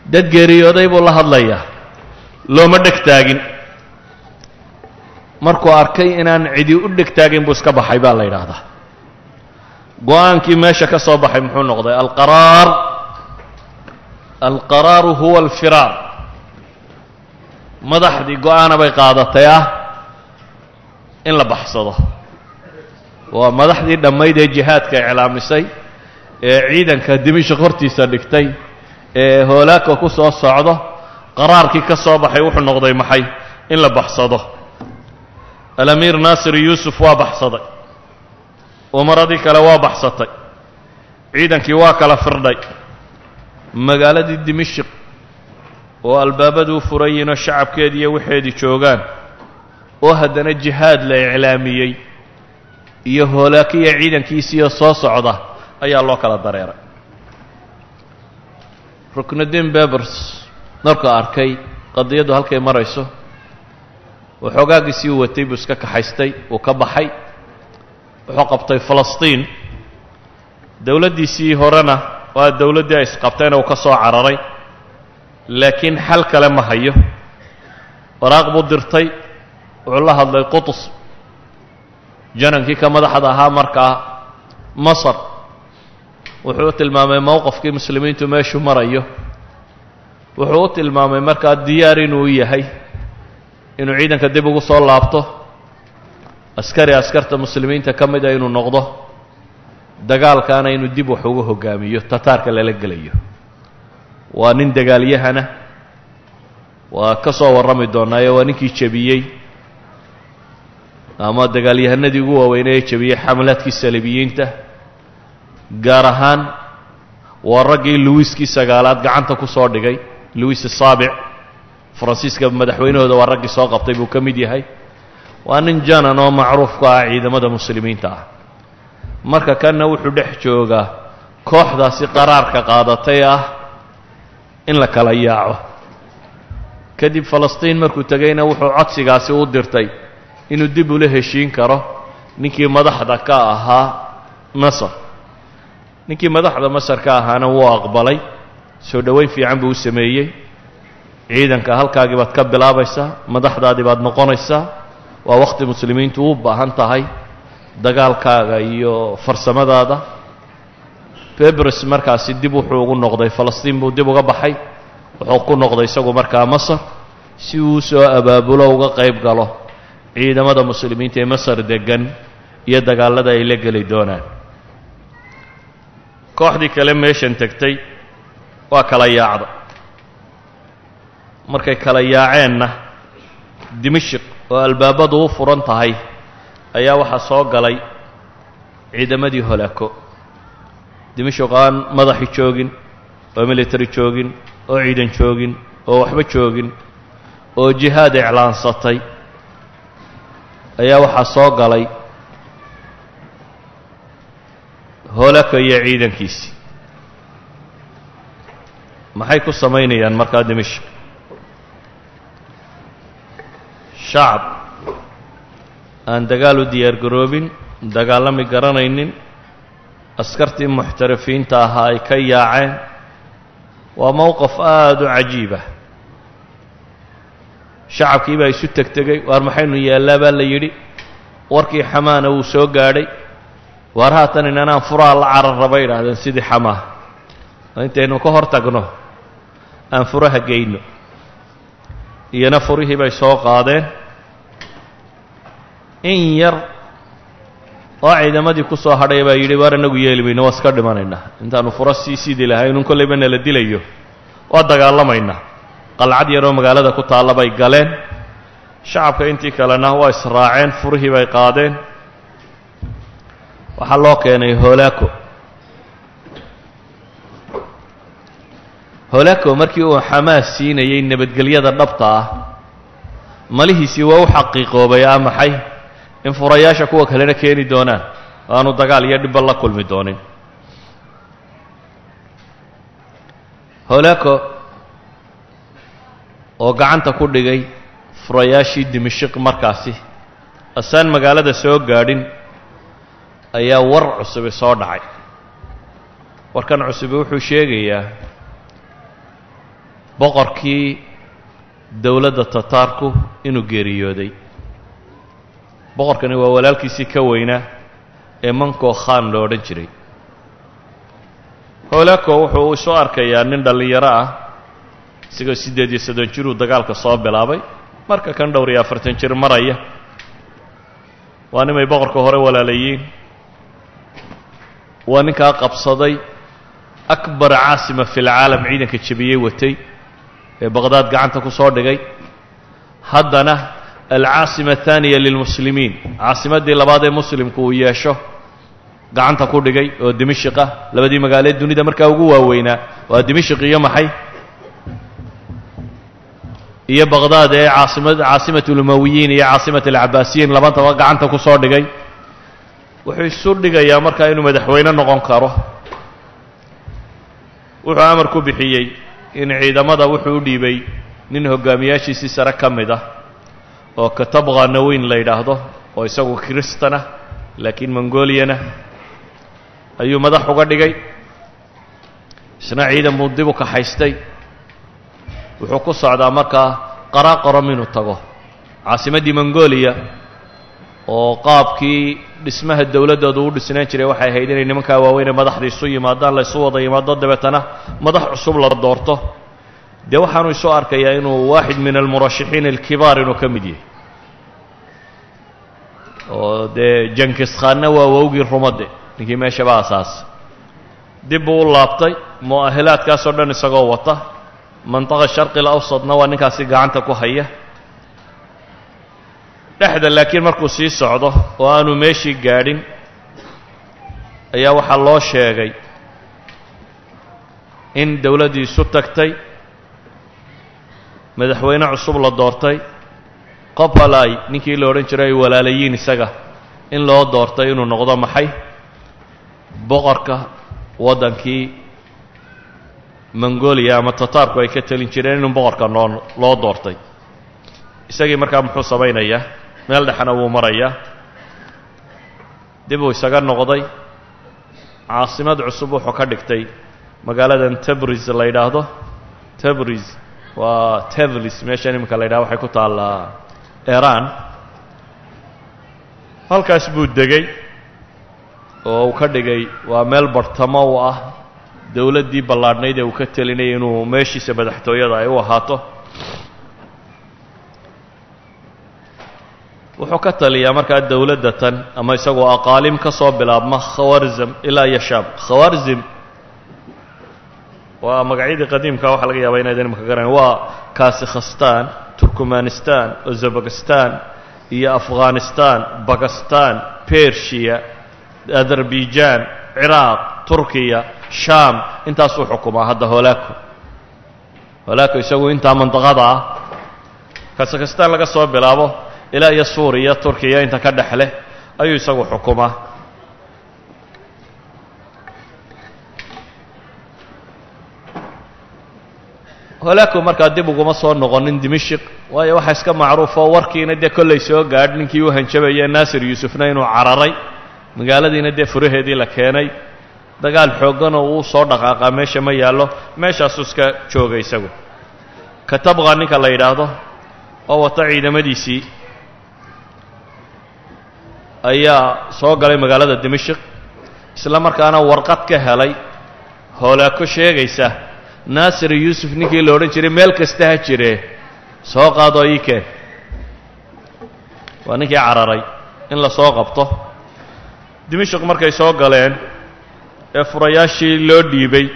Dad geeriyooday buu la hadlayaa looma dheg taagin markuu arkay inaan cidi u dheg taagin buu iska baxay baa la yidhaahdaa. Go'aankii meesha ka soo baxay muxuu noqday alqaraar. Alqaraaru huwa alfiraar. Madaxdii go'aana bay qaadatay ah in la baxsado. Waa madaxdii dhammayd ee jihaadka iclaamisay ee ciidanka dimishik hortiisa dhigtay ee hoolaaka ku soo socdo qaraarkii ka soo baxay wuxuu noqday maxay in la baxsado alamiir naasir yuusuf waa baxsaday. Umaradii kale waa baxsatay. Ciidankii waa kala firdhay. Magaaladii dimishik oo albaabaduu furayiinoo shacabkeedii iyo waxeedii joogaan oo haddana jihaad la iclaamiyey iyo hoolaakiya ciidankiisiiyo soo socda ayaa loo kala dareeray. Ruknudiin bebers markuu arkay qadiyaddu halkay marayso waxoogaagiisii u watay buu iska kaxaystay uu ka baxay. Wuxuu qabtay falastiin. Dowladdiisii horena waa dowladdii ay isqabtayna uu ka soo cararay. Laakiin xal kale ma hayo. Waraaq buu dirtay. Wuxuu la hadlay qutus janankii ka madaxda ahaa markaa masar. Wuxuu u tilmaamay mowqafkii muslimiintu meeshuu marayo. Wuxuu u tilmaamay markaa diyaar inuu yahay inuu ciidanka dib ugu soo laabto. Askari askarta muslimiinta ka mida inuu noqdo dagaalkaana inuu dib wax uga hogaamiyo tataarka lala gelayo. Waa nin dagaalyahana waa ka soo warrami doonaayo waa ninkii jebiyey. Ama dagaalyahanadii ugu waaweynay ee jebiyey xamlaadkii saliibiyiinta gaar ahaan waa raggii luwiskii sagaalaad gacanta ku soo dhigay luwis saabic faransiiska madaxweynahooda waa raggii soo qabtay buu ka mid yahay. Waa nin janan oo macruuf ku ah ciidamada muslimiinta ah. Marka kanna wuxuu dhex joogaa kooxdaasi qaraarka qaadatay ah in la kala yaaco. Kadib falastiin markuu tegayna wuxuu codsigaasi u dirtay inuu dib ula heshiin karo ninkii madaxda ka ahaa masar ninkii madaxda masar ka ahaana wuu aqbalay soo dhoweyn fiican buu u sameeyey ciidanka halkaagii baad ka bilaabaysaa madaxdaadii baad noqonaysaa waa wakhti muslimiintu u baahan tahay dagaalkaaga iyo farsamadaada. Bebres markaasi dib wuxuu ugu noqday falastiin buu dib uga baxay wuxuu ku noqday isagu markaa masar si uu soo abaabulo uga qayb galo ciidamada muslimiinta ee masar deggan iyo dagaallada ay la geli doonaan. Kooxdii kale meeshan tegtay waa kala yaacda markay kala yaaceenna dimashik oo albaabadu u furan tahay ayaa waxaa soo galay ciidamadii holaako. Dimashik aan madaxi joogin oo military joogin oo ciidan joogin oo waxba joogin oo jihaad iclaansatay ayaa waxaa soo galay holaka iyo ciidankiisii. Maxay ku samaynayaan markaa dimashik shacab aan dagaal u diyaar garoobin dagaalami garanaynin askartii muxtarafiinta ahaa ay ka yaaceen. Waa mowqaf aada u cajiibah shacabkii baa isu tegtegay waar maxaynu yaallaa baa la yidhi warkii xamaana wuu soo gaadhay. Waar haatan inanaan furaha la carar raba idhaahdeen sidii xamaa intaynu ka hor tagno aan furaha geyno iyana furihii bay soo qaadeen. In yar oo ciidamadii ku soo hadhay baa yidhi waar inagu yeeli mayno waa iska dhimanaynaa intaanu furo sii sidi lahaynun kollayba nala dilayo. Waa dagaalamaynaa qalcad yaroo magaalada ku taalla bay galeen. Shacabka intii kalena waa israaceen furihii bay qaadeen. Waxaa loo keenay holaako holaako markii uu xamaas siinayey nabadgelyada dhabta ah malihiisii waa u xaqiiqoobay ah maxay? In furayaasha kuwa kalena keeni doonaan. Aanu dagaal iyo dhibba la kulmi doonin. Holaako oo gacanta ku dhigay furayaashii dimashiq markaasi asaan magaalada soo gaadhin ayaa war cusubi soo dhacay. Warkan cusubi wuxuu sheegayaa boqorkii dowladda tataarku inuu geeriyooday. Boqorkani waa walaalkiisii ka weynaa ee manko khan lo odhan jiray. Holaako wuxuu isu arkayaa nin dhallinyaro ah isagoo siddeed iyo soddon jiruu dagaalka soo bilaabay. Marka kan dhowr iyo afartan jir maraya waa nimay boqorka hore walaalayiin. Waa ninkaa qabsaday akbar caasima fi lcaalam ciidanka jebiyey watay ee baqhdaad gacanta ku soo dhigay. Haddana alcaasima ahaaniya lilmuslimiin. Caasimaddii labaad ee muslimku uu yeesho gacanta ku dhigay oo dimashiq ah labadii magaalee dunida markaa ugu waaweynaa waa dimashiq iyo maxay? Iyo baqhdaad ee caasimad caasimat lumawiyiin iyo caasimat alcabaasiyiin labantaba gacanta ku soo dhigay. Wuxuu isu dhigayaa markaa inuu madaxweyne noqon karo. Wuxuu amar ku bixiyey in ciidamada wuxuu u dhiibay nin hogaamiyaashiisii sare ka mid ah oo katabqa naweyn la yidhaahdo oo isagu kristanah laakiin mongoliana ayuu madax uga dhigay. Isna ciidan buu dib u kaxaystay. Wuxuu ku socdaa markaa qaraaqorom inuu tago caasimaddii mongolia oo qaabkii dhismaha dowladdoodu u dhisnaan jiray waxay ahayd inay nimankaa waaweyn ee madaxda isu yimaadaan la isu wada yimaado dabeetana madax cusub la doorto. Dee waxaanu isu arkayaa inuu waaxid min almurashixiin alkibaar inuu ka mid yahay. Oo dee jankiskhaanna waa wowgii rumade ninkii meeshaba asaasay dib buu u laabtay mu'ahilaadkaasoo dhan isagoo wata. Mantaqa sharqi lawsadna waa ninkaasi gacanta ku haya dhexda laakiin markuu sii socdo oo aanu meeshii gaadhin ayaa waxaa loo sheegay in dowladdii isu tagtay madaxweyne cusub la doortay qopalay ninkii la odhan jiray ay walaalayiin isaga in loo doortay inuu noqdo maxay? Boqorka waddankii mongolia ama tataarku ay ka telin jireen inuu boqorka noo loo doortay. Isagii markaa muxuu samaynayaa meel dhexena wuu marayaa. Dib uu isaga noqday. Caasimad cusub wuxuu ka dhigtay. Magaaladan tabris la yidhaahdo. Tabris waa tevlis meeshan iminka la yidhahdo waxay ku taallaa iran. Halkaas buu degay. Oo uu ka dhigay waa meel bartamo u ah. Dowladdii ballaadhnayd ee uu ka telinayay inuu meeshiisa madaxtooyada ay u ahaato wuxuu ka taliyaa markaa dowladda tan ama isagoo aqaalim ka soo bilaabma khawarzam ilaa iyo shaam khawarzim waa magacyadii qadiimka waxaa laga yaabaa inaydin imaka garanayn. Waa kasikhastan turkmanistan uzabakistan iyo afghanistan bakistan bershiya azerbaijan ciraaq turkiya shaam. Intaasuu xukumaa hadda holaako holaako isagu intaa mandaqada ah. Kasikhastan laga soo bilaabo ilaa iyo suuriya turkiya inta ka dhex leh ayuu isagu xukumaa. Holaako markaa dib uguma soo noqonin dimashik waayo waxaa iska macruufoo warkiina dee kollay soo gaadh ninkii u hanjabayee naasir yuusufna inuu cararay magaaladiina dee furaheedii la keenay. Dagaal xoogganoo uu soo dhaqaaqaa meesha ma yaallo meeshaasuu iska jooga isagu. Katabqa ninka la yidhaahdo oo wata ciidamadiisii ayaa soo galay magaalada dimashik isla markaana warqad ka helay. Hoolaako sheegaysa naasir yuusuf ninkii la odhan jiray meel kasta ha jiree soo qaadoo ii keen waa ninkii cararay in la soo qabto. Dimashik markay soo galeen ee furayaashii loo dhiibay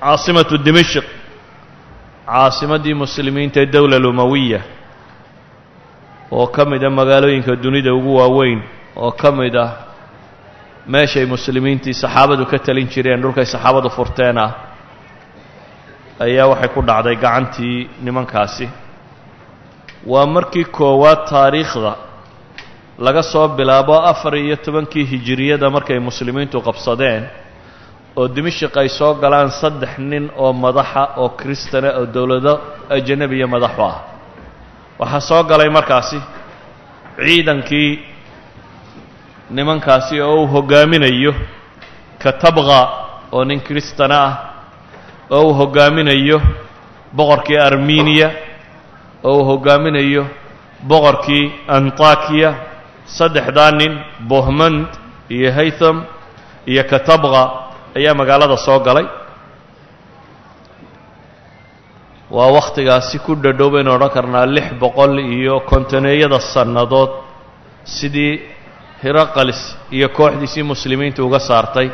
caasimatu dimashik caasimaddii muslimiinta ee dowla lumawiya oo ka mid a magaalooyinka dunida ugu waaweyn oo ka mid ah meeshay muslimiintii saxaabadu ka talin jireen dhulkay saxaabadu furteen ah ayaa waxay ku dhacday gacantii nimankaasi. Waa markii koowaad taariikhda laga soo bilaabo afar iyo tobankii hijiriyada markay muslimiintu qabsadeen oo dimashik ay soo galaan saddex nin oo madaxa oo kristana oo dowlado ajanabiya madaxu ah waxaa soo galay markaasi ciidankii nimankaasi oo uu hoggaaminayo katabqa oo nin kristana ah oo uu hoggaaminayo boqorkii armeniya oo uu hoggaaminayo boqorkii antakiya saddexdaa nin bohmand iyo haytham iyo katabqa ayaa magaalada soo galay waa wakhtigaasi ku dhadhow baynu odhan karnaa lix boqol iyo kontoneeyada sannadood. Sidii hiraqalis iyo kooxdiisii muslimiinta uga saartay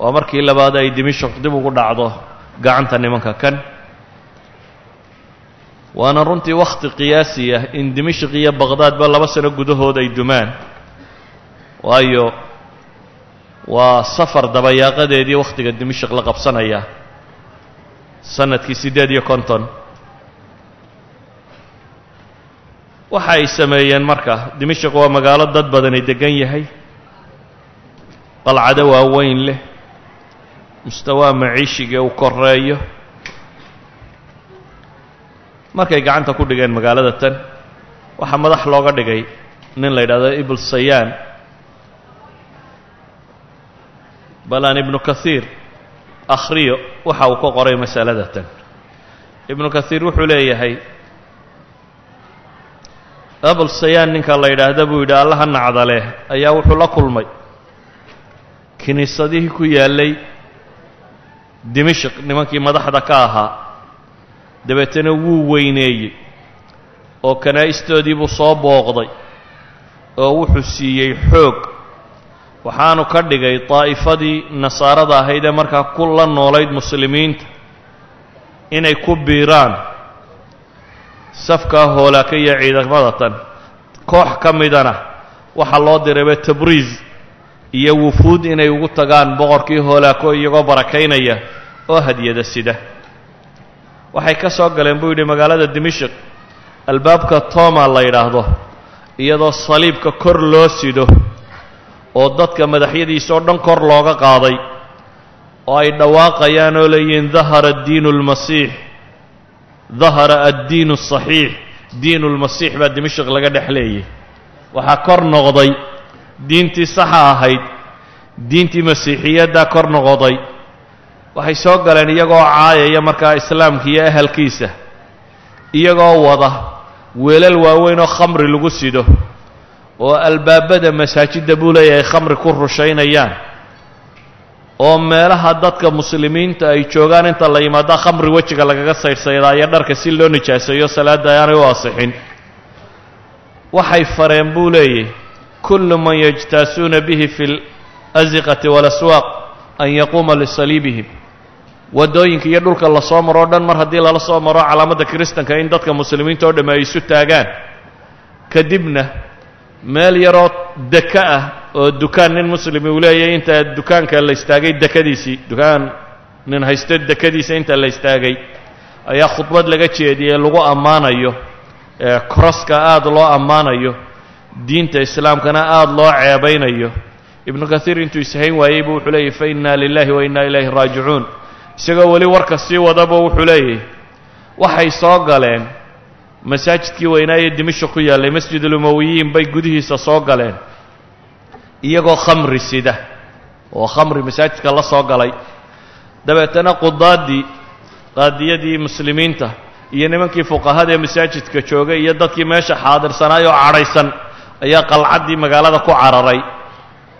waa markii labaad ay dimashik dib ugu dhacdo gacanta nimanka kan. Waana runtii wakhti qiyaasi ah in dimashik iyo baqhdaadba laba sano gudahood ay dumaan. Waayo waa safar dabayaaqadeedii wakhtiga dimashik la qabsanaya sannadkii siddeed iyo konton. Waxa ay sameeyeen marka dimashik waa magaalo dad badani deggan yahay. Qalcado waaweyn leh. Mustawaa maciishigii uu koreeyo markay gacanta ku dhigeen magaalada tan waxaa madax looga dhigay nin la yidhahdo ibl sayaan balaan ibnu kahiir akhriyo waxa uu ka qoray masalada tan. Ibnu kahiir wuxuu leeyahay abul sayaan ninka la yidhaahda buu yidhi allaha nacdale ayaa wuxuu la kulmay. Kiniisadihii ku yaallay dimashik nimankii madaxda ka ahaa dabeetana wuu weyneeyey oo kanaa'istoodii buu soo booqday oo wuxuu siiyey xoog waxaanu ka dhigay daa'ifadii nasaarada ahayd ee markaa ku la noolayd muslimiinta inay ku biiraan safkaa hoolaaka iyo ciidamadatan koox ka midana waxaa loo dirayba tabriis iyo wufuud inay ugu tagaan boqorkii hoolaako iyagoo barakaynaya oo hadyada sida. Waxay ka soo galeen buu yidhi magaalada dimashik albaabka toma la yidhaahdo iyadoo saliibka kor loo sido oo dadka madaxyadiisa oo dhan kor looga qaaday oo ay dhawaaqayaan oo leeyihiin dahara addiinu lmasiix dahara addiinu asaxiix diinu lmasiix baa dimashik laga dhex leeyay. Waxaa kor noqday diintii saxa ahayd diintii masiixiyaddaa kor noqoday. Waxay soo galeen iyagoo caayaya markaa islaamka iyo ahalkiisa iyagoo wada weelal waaweyn oo khamri lagu sido oo albaabada masaajidda buu leeyahay khamri ku rushaynayaan oo meelaha dadka muslimiinta ay joogaan inta la yimaada khamri wejiga lagaga saydhsaydaayo dharka si loo nijaaseeyo salaadda aanay u asixin waxay fareen buu leeyahy kullu man yajtaasuuna bihi fi اlasiqati waاlaswaaq an yaquuma lisaliibihim. Waddooyinka iyo dhulka la soo maro o dhan mar haddii lala soo maro calaamadda kiristanka in dadka muslimiinta oo dhamme ay isu taagaan. Kadibna meel yaroo deka ah oo dukaan nin muslimi uu leeyahy inta dukaanka la istaagay dekadiisii dukaan nin haysto dekadiisa inta la istaagay ayaa khudbad laga jeediyey lagu ammaanayo ekroska aada loo ammaanayo diinta islaamkana aada loo ceebaynayo. Ibnu kathiir intuu ishayn waayey buu wuxuu leeyahy fa inna lilahi wa inna ilayhi raajicuun. Isagoo weli warka sii wadaba wuxuu leeyahy waxay soo galeen masaajidkii weynaa ee dimashik ku yaallay masjidulumawiyiin bay gudihiisa soo galeen. Iyagoo khamri sida oo khamri masaajidka la soo galay. Dabeetana qudaaddii qaadiyadii muslimiinta iyo nimankii fuqahada ee masaajidka joogay iyo dadkii meesha xaadirsanaay oo cadhaysan ayaa qalcaddii magaalada ku cararay.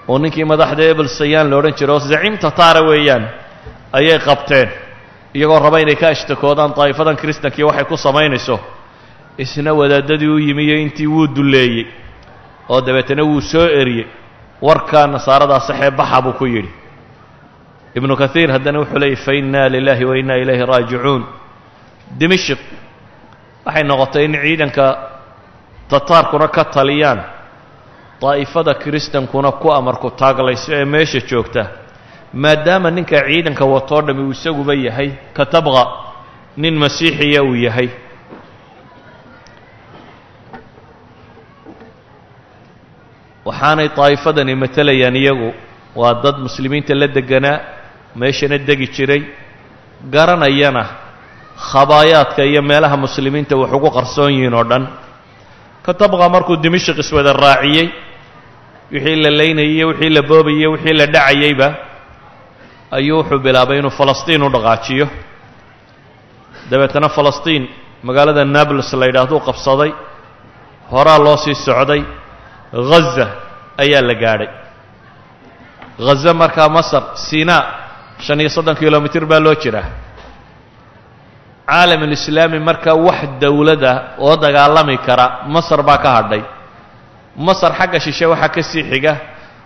Oo ninkii madaxda ebel sayaan la odhan jiray oo zaciim tataara weeyaan ayay qabteen. Iyagoo raba inay ka ashtakoodaan daa'ifadan kiristankii waxay ku samaynayso isna wadaadadii u yimiyo intii wuu dulleeyey oo dabeetana wuu soo eriyey. Warkaa nasaaradaa saxee baxa buu ku yidhi. Ibnu kathiir haddana wuxuu leeyay fa inna lilahi wa inna ilayhi raajicuun. Dimashik waxay noqotay in ciidanka tataarkuna ka taliyaan daa'ifada kiristankuna ku amarku taaglayso ee meesha joogta maadaama ninka ciidanka watoo dhammi uu isaguba yahay ka tabqa nin masiixiya uu yahay waxaanay daa'ifadani matelayaan iyagu. Waa dad muslimiinta la deganaa meeshana degi jiray garanayana khabaayaadka iyo meelaha muslimiinta wax ugu qarsoon yihiin oo dhan. Ka tabqa markuu dimashik iswada raaciyey wixii la laynayay iyo wixii la boobayay wixii la dhacayeyba ayuu wuxuu bilaabay inuu falastiin u dhaqaajiyo. Dabeetana falastiin magaalada nablus la yidhahduu qabsaday horaa loo sii socday ghaza ayaa la gaadhay. Ghaza markaa masar sinaa shan iyo soddon kilomitir baa loo jiraa. Caalamulislaami markaa wax dowladda oo dagaalami kara masar baa ka hadhay. Masar xagga shishe waxaa ka sii xiga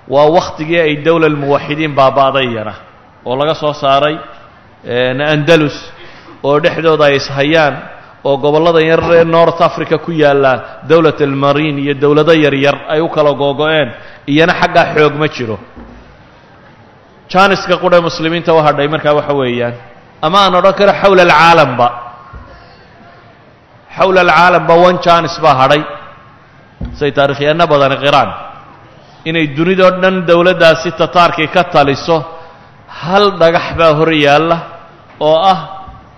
waa wakhtigii ay dowla almuwaxidiin baaba'day iyana oo laga soo saaray andalus oo dhexdooda ay ishayaan oo gobollada yar ee north africa ku yaalla dowlat almarine iyo dowlado yaryar ay u kala googo-een iyana xaggaa xoog ma jiro. Janiska qudhe muslimiinta u hadhay markaa waxa weeyaan ama aan odhan karo xawla alcaalamba xawla alcaalamba one janis baa hadhay. Say taarikhyaano badani qiraan. Inay dunidoo dhan dowladdaasi tataarkii ka taliso hal dhagax baa hor yaalla oo ah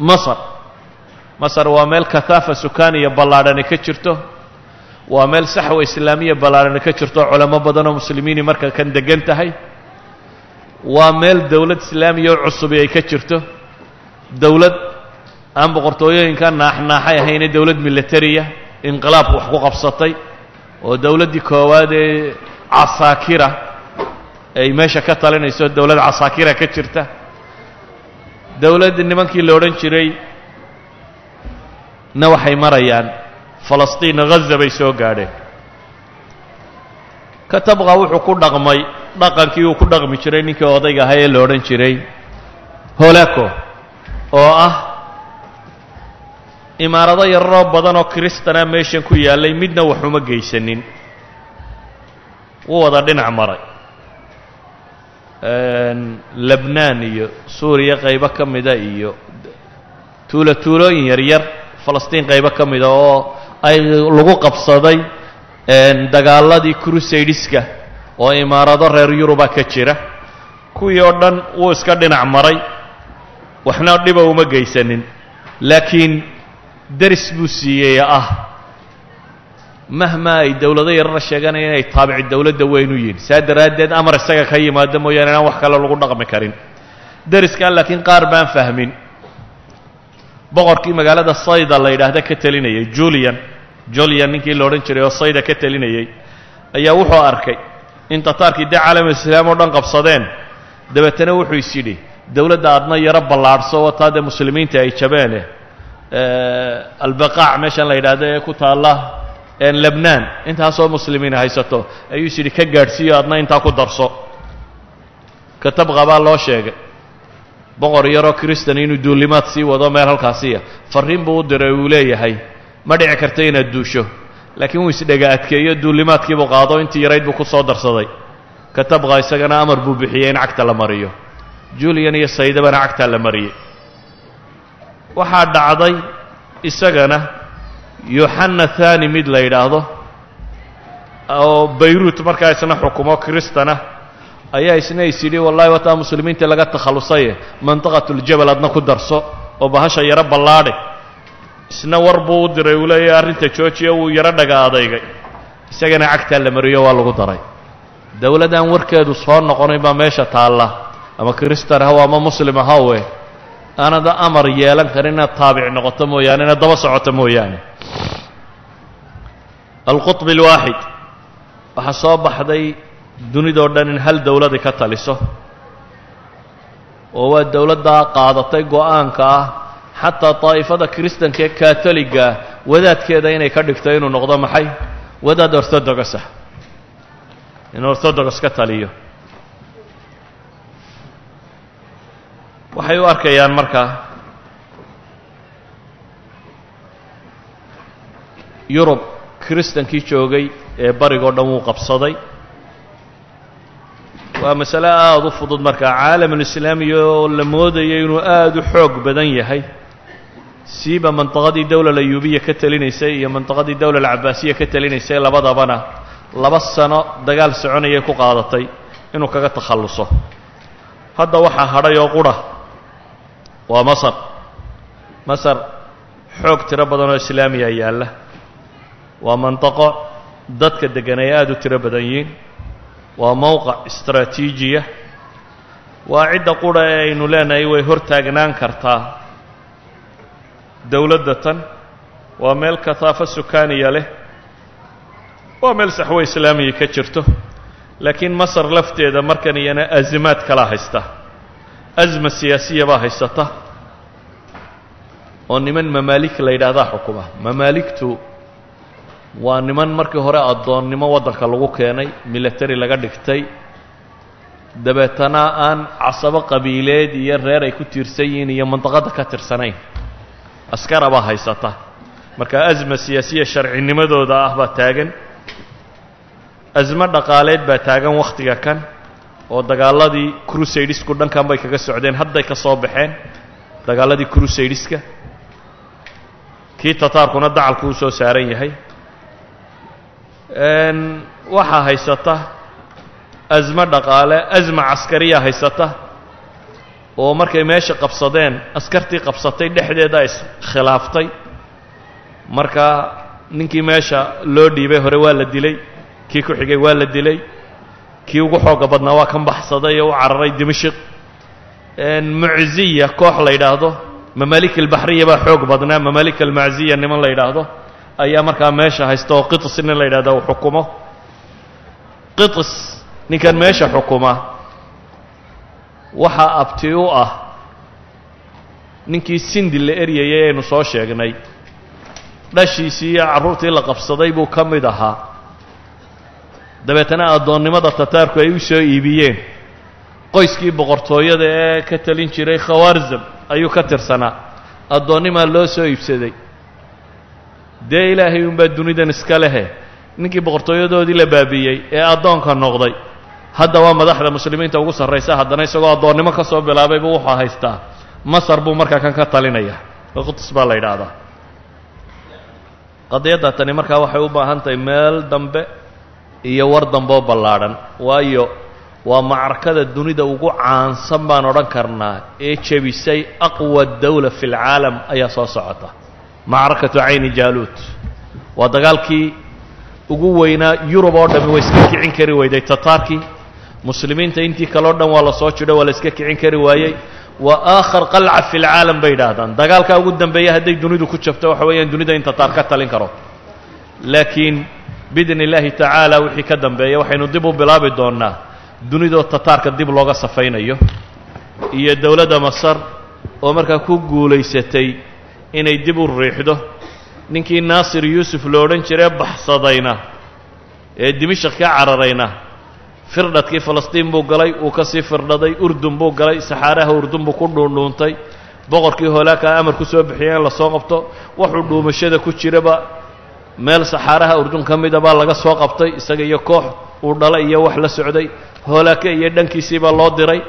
masar masar waa meel kahaafa sukaaniya ballaadhani ka jirto. Waa meel saxwa islaamiya ballaadhani ka jirto culamo badanoo muslimiini marka kan degan tahay. Waa meel dowlad islaamiya oo cusubi ay ka jirto. Dowlad aan boqortooyooyinka naaxnaaxay ahayne dowlad militariya inqilaabku wax ku qabsatay oo dowladdii koowaad ee casaakira ay meesha ka talinayso dowlad casaakira ka jirta. Dowladd nimankii la odhan jiray na waxay marayaan falastiin ghaza bay soo gaadheen. Katabqa wuxuu ku dhaqmay dhaqankii uu ku dhaqmi jiray ninkii odayga ahaa ee la odhan jiray holako oo ah imaarado yararoo badan oo kristana meeshan ku yaallay midna waxuma geysanin. Wuu wada dhinac maray. Lebnaan iyo suuriya qaybo ka mida iyo tuulo tuulooyin yaryar falastiin qaybo ka mida oo ay lagu qabsaday dagaaladii crusadeska oo imaarado reer yuruba ka jira. Kuwii oo dhan wuu iska dhinac maray waxna dhiba uma geysanin. Laakiin deris buu siiyey ah. Mahma ay dowlado yarara sheeganayaan inay taabici dowladda u yihiin saa daraaddeed amar isaga ka yimaado mooyaane inaan wax kale lagu dhaqmi karin. Deriskan laakiin qaar baan fahmin boqorkii magaalada sayda la yidhaahda ka telinayay julian. Julian ninkii la odhan jiray oo sayda ka telinayey ayaa wuxuu arkay in tataarkii dee caalam islaam oo dhan qabsadeen. Dabeetana wuxuu is yidhi dowladda adna yaro ballaadhso wataa dee muslimiinta ay jabeene albaqaac meeshan la yidhaahdo ee ku taalla lebnaan intaasoo muslimiin haysato. Ayuu is yidhi ka gaadhsiiyo adna intaa ku darso. Katabqa baa loo sheegay boqor yaroo kristan inuu duulimaad sii wado meel halkaasiya farriin buu u diray uu leeyahay ma dhici karta inaad duusho. Laakiin wuu isdhega adkeeyo duulimaadkiibuu qaado intii yarayd buu ku soo darsaday. Katabqa isagana amar buu bixiyey in cagta la mariyo. Julian iyo saydabana cagtaa la mariyey. Waxaa dhacday isagana yoxanna thani mid la yidhaahdo oo bayruut markaa isna xukumo kristana ayaa isna is yidhi wallahi wataa muslimiinta laga takhallusaye mantiqatuljabal adna ku darso oo bahasha yaro ballaadhe. Isna war buu u diray uu leeyahay arrinta joojiya wuu yaro dhaga adaygay isagana cagtaa la mariyo waa lagu daray. Dowladdaan warkeedu soo noqonayn baa meesha taalla. Ama kristan haw ama muslim ahawe aanada amar yeelan karin inaad taabic noqoto mooyaane inaad daba socoto mooyaane. Alqutb alwaaxid waxaa soo baxday dunidoo dhan in hal dowladi ka taliso oo waa dowladdaa qaadatay go'aanka ah xataa daa'ifada kiristanka ee katoliga wadaadkeeda inay ka dhigto inuu noqdo maxay? Wadaad ortodogasa inuu ortodogos ka taliyo. Waxay u arkayaan markaa yurub kiristankii joogay ee barigoo dhan wuu qabsaday waa masale aada u fudud markaa caalamulislaami oo la moodayo inuu aada u xoog badan yahay. Siiba mantiqadii dowla alayuubiya ka telinaysay iyo mantiqadii dowla alcabaasiya ka telinaysay labadabana laba sano dagaal soconayay ku qaadatay inuu kaga takhalluso. Hadda waxaa hadhay oo qura. Waa masar. Masar xoog tiro badan oo islaamiya yaalla. Waa mantiqo dadka deggan ay aada u tiro badan yihiin waa mowqac istraatiijiya waa cidda qura ee aynu leenahay way hor taagnaan kartaa. Dowladda tan waa meel kahaafo sukaaniya leh. Waa meel saxwo islaamiya ka jirto. Laakiin masar lafteeda markan iyana azimaad kala haysta. Asma siyaasiya baa haysata. Oo niman mamaalik la yidhaahdaa xukuma mamaaligtu waa niman markii hore addoonnimo waddanka lagu keenay military laga dhigtay. Dabeetana aan casabo qabiileed iyo reer ay ku tiirsan yihiin iyo mandiqadda ka tirsanayn askara baa haysata. Marka asma siyaasiya sharcinimadooda ah baa taagan. Asmo dhaqaaleed baa taagan wakhtiga kan oo dagaaladii crusadesku dhankan bay kaga socdeen. Hadday ka soo baxeen dagaaladii crusadeska kii tataarkuna dacalku u soo saaran yahay waxaa haysata. Asmo dhaqaale asma caskariya haysata. Oo markay meesha qabsadeen askartii qabsatay dhexdeeda iskhilaaftay marka ninkii meesha loo dhiibay hore waa la dilay. Kii ku xigay waa la dilay. Kii ugu xooga badnaa waa kan baxsaday oo u cararay dimashik mucziya koox la yidhaahdo. Mamaalik albaxriya baa xoog badnaa. Mamaalik almacziya niman la yidhaahdo ayaa markaa meesha haysta oo qitis nin la yidhahda uu xukumo. Qitis ninkan meesha xukuma. Waxaa abti u ah ninkii sindi la eryayay aynu soo sheegnay. Dhashiisii iyo carruurtii la qabsaday buu ka mid ahaa. Dabeetana addoonnimada tataarku ay u soo iibiyeen. Qoyskii boqortooyada ee ka talin jiray khawaarzam ayuu ka tirsanaa addoonnimaa loo soo iibsaday dee ilaahay unbaa dunidan iska lehe. Ninkii boqortooyadoodii la baabiiyey ee addoonka noqday hadda waa madaxda muslimiinta ugu sarraysa haddana isagoo addoonnimo ka soo bilaabay buu wuxuu haystaa. Masar buu markaa kan ka talinaya. Quds baa la yidhaahdaa. Qadiyadda tani markaa waxay u baahan tahay meel dambe iyo war dambeoo ballaadhan waayo waa macrakada dunida ugu caansan baan odhan karnaa ee jebisay aqwa dawla fi lcaalam ayaa soo socota macrakatu cayni jaaluut waa dagaalkii ugu weynaa yurub oo dhami way iska kicin kari weyday. Tataarkii muslimiinta intii kaleo dhan waa la soo jidho waa la iska kicin kari waayey. Waa aakhar qalca fi lcaalam bay yidhaahdaan. Dagaalkaa ugu dambeeya hadday dunidu ku jabto waxa weeyaan dunida in tataar ka talin karo. Laakiin biidni illaahi tacaala wixii ka dambeeya waxaynu dib u bilaabi doonnaa dunidoo tataarka dib looga safaynayo. Iyo dowladda masar oo markaa ku guulaysatay inay dib u riixdo. Ninkii naasir yuusuf lo odhan jiree baxsadayna. Ee dimashik ka cararayna. Firdhadkii falastiin buu galay uu ka sii firdhaday urdun buu galay saxaaraha urdun buu ku dhuundhuuntay. Boqorkii hoolaakaa amar ku soo bixiyay in la soo qabto wuxuu dhuumashada ku jiraba. Meel saxaaraha urdun ka mida baa laga soo qabtay isaga iyo koox uu dhalay iyo wax la socday. Hoolaaka iyo dhankiisii baa loo diray.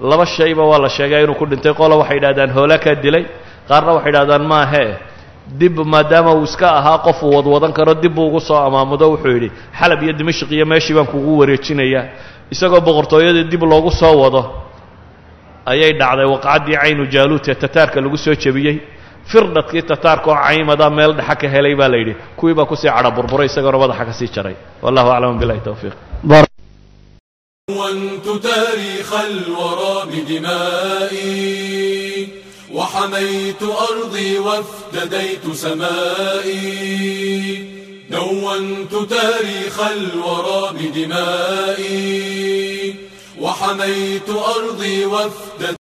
Laba shayba waa la sheegaa inuu ku dhintay. Qola waxay yidhahdaan hoolaakaa dilay qaarna waxay yidhahdaan maahee dib maadaama uu iska ahaa qof uu wadwadan karo dib buu ugu soo amaamudo wuxuu yidhi xalab iyo dimashik iyo meeshii baan kugu wareejinayaa isagoo boqortooyadii dib loogu soo wado ayay dhacday waqcaddii caynu jaaluut ee tataarka lagu soo jebiyey firdhadkii tataarka oo caymada meel dhexa ka helay baa la yidhi kuwii baa kusii cadha burburay isagoona madaxa ka sii jaray wallahu aclam billahi towfiiq دونت تاريخ الورى بدمائي وحميت أرضي وافتديت سمائي دونت تاريخ الورى بدمائي وحميت أرضي وافتديت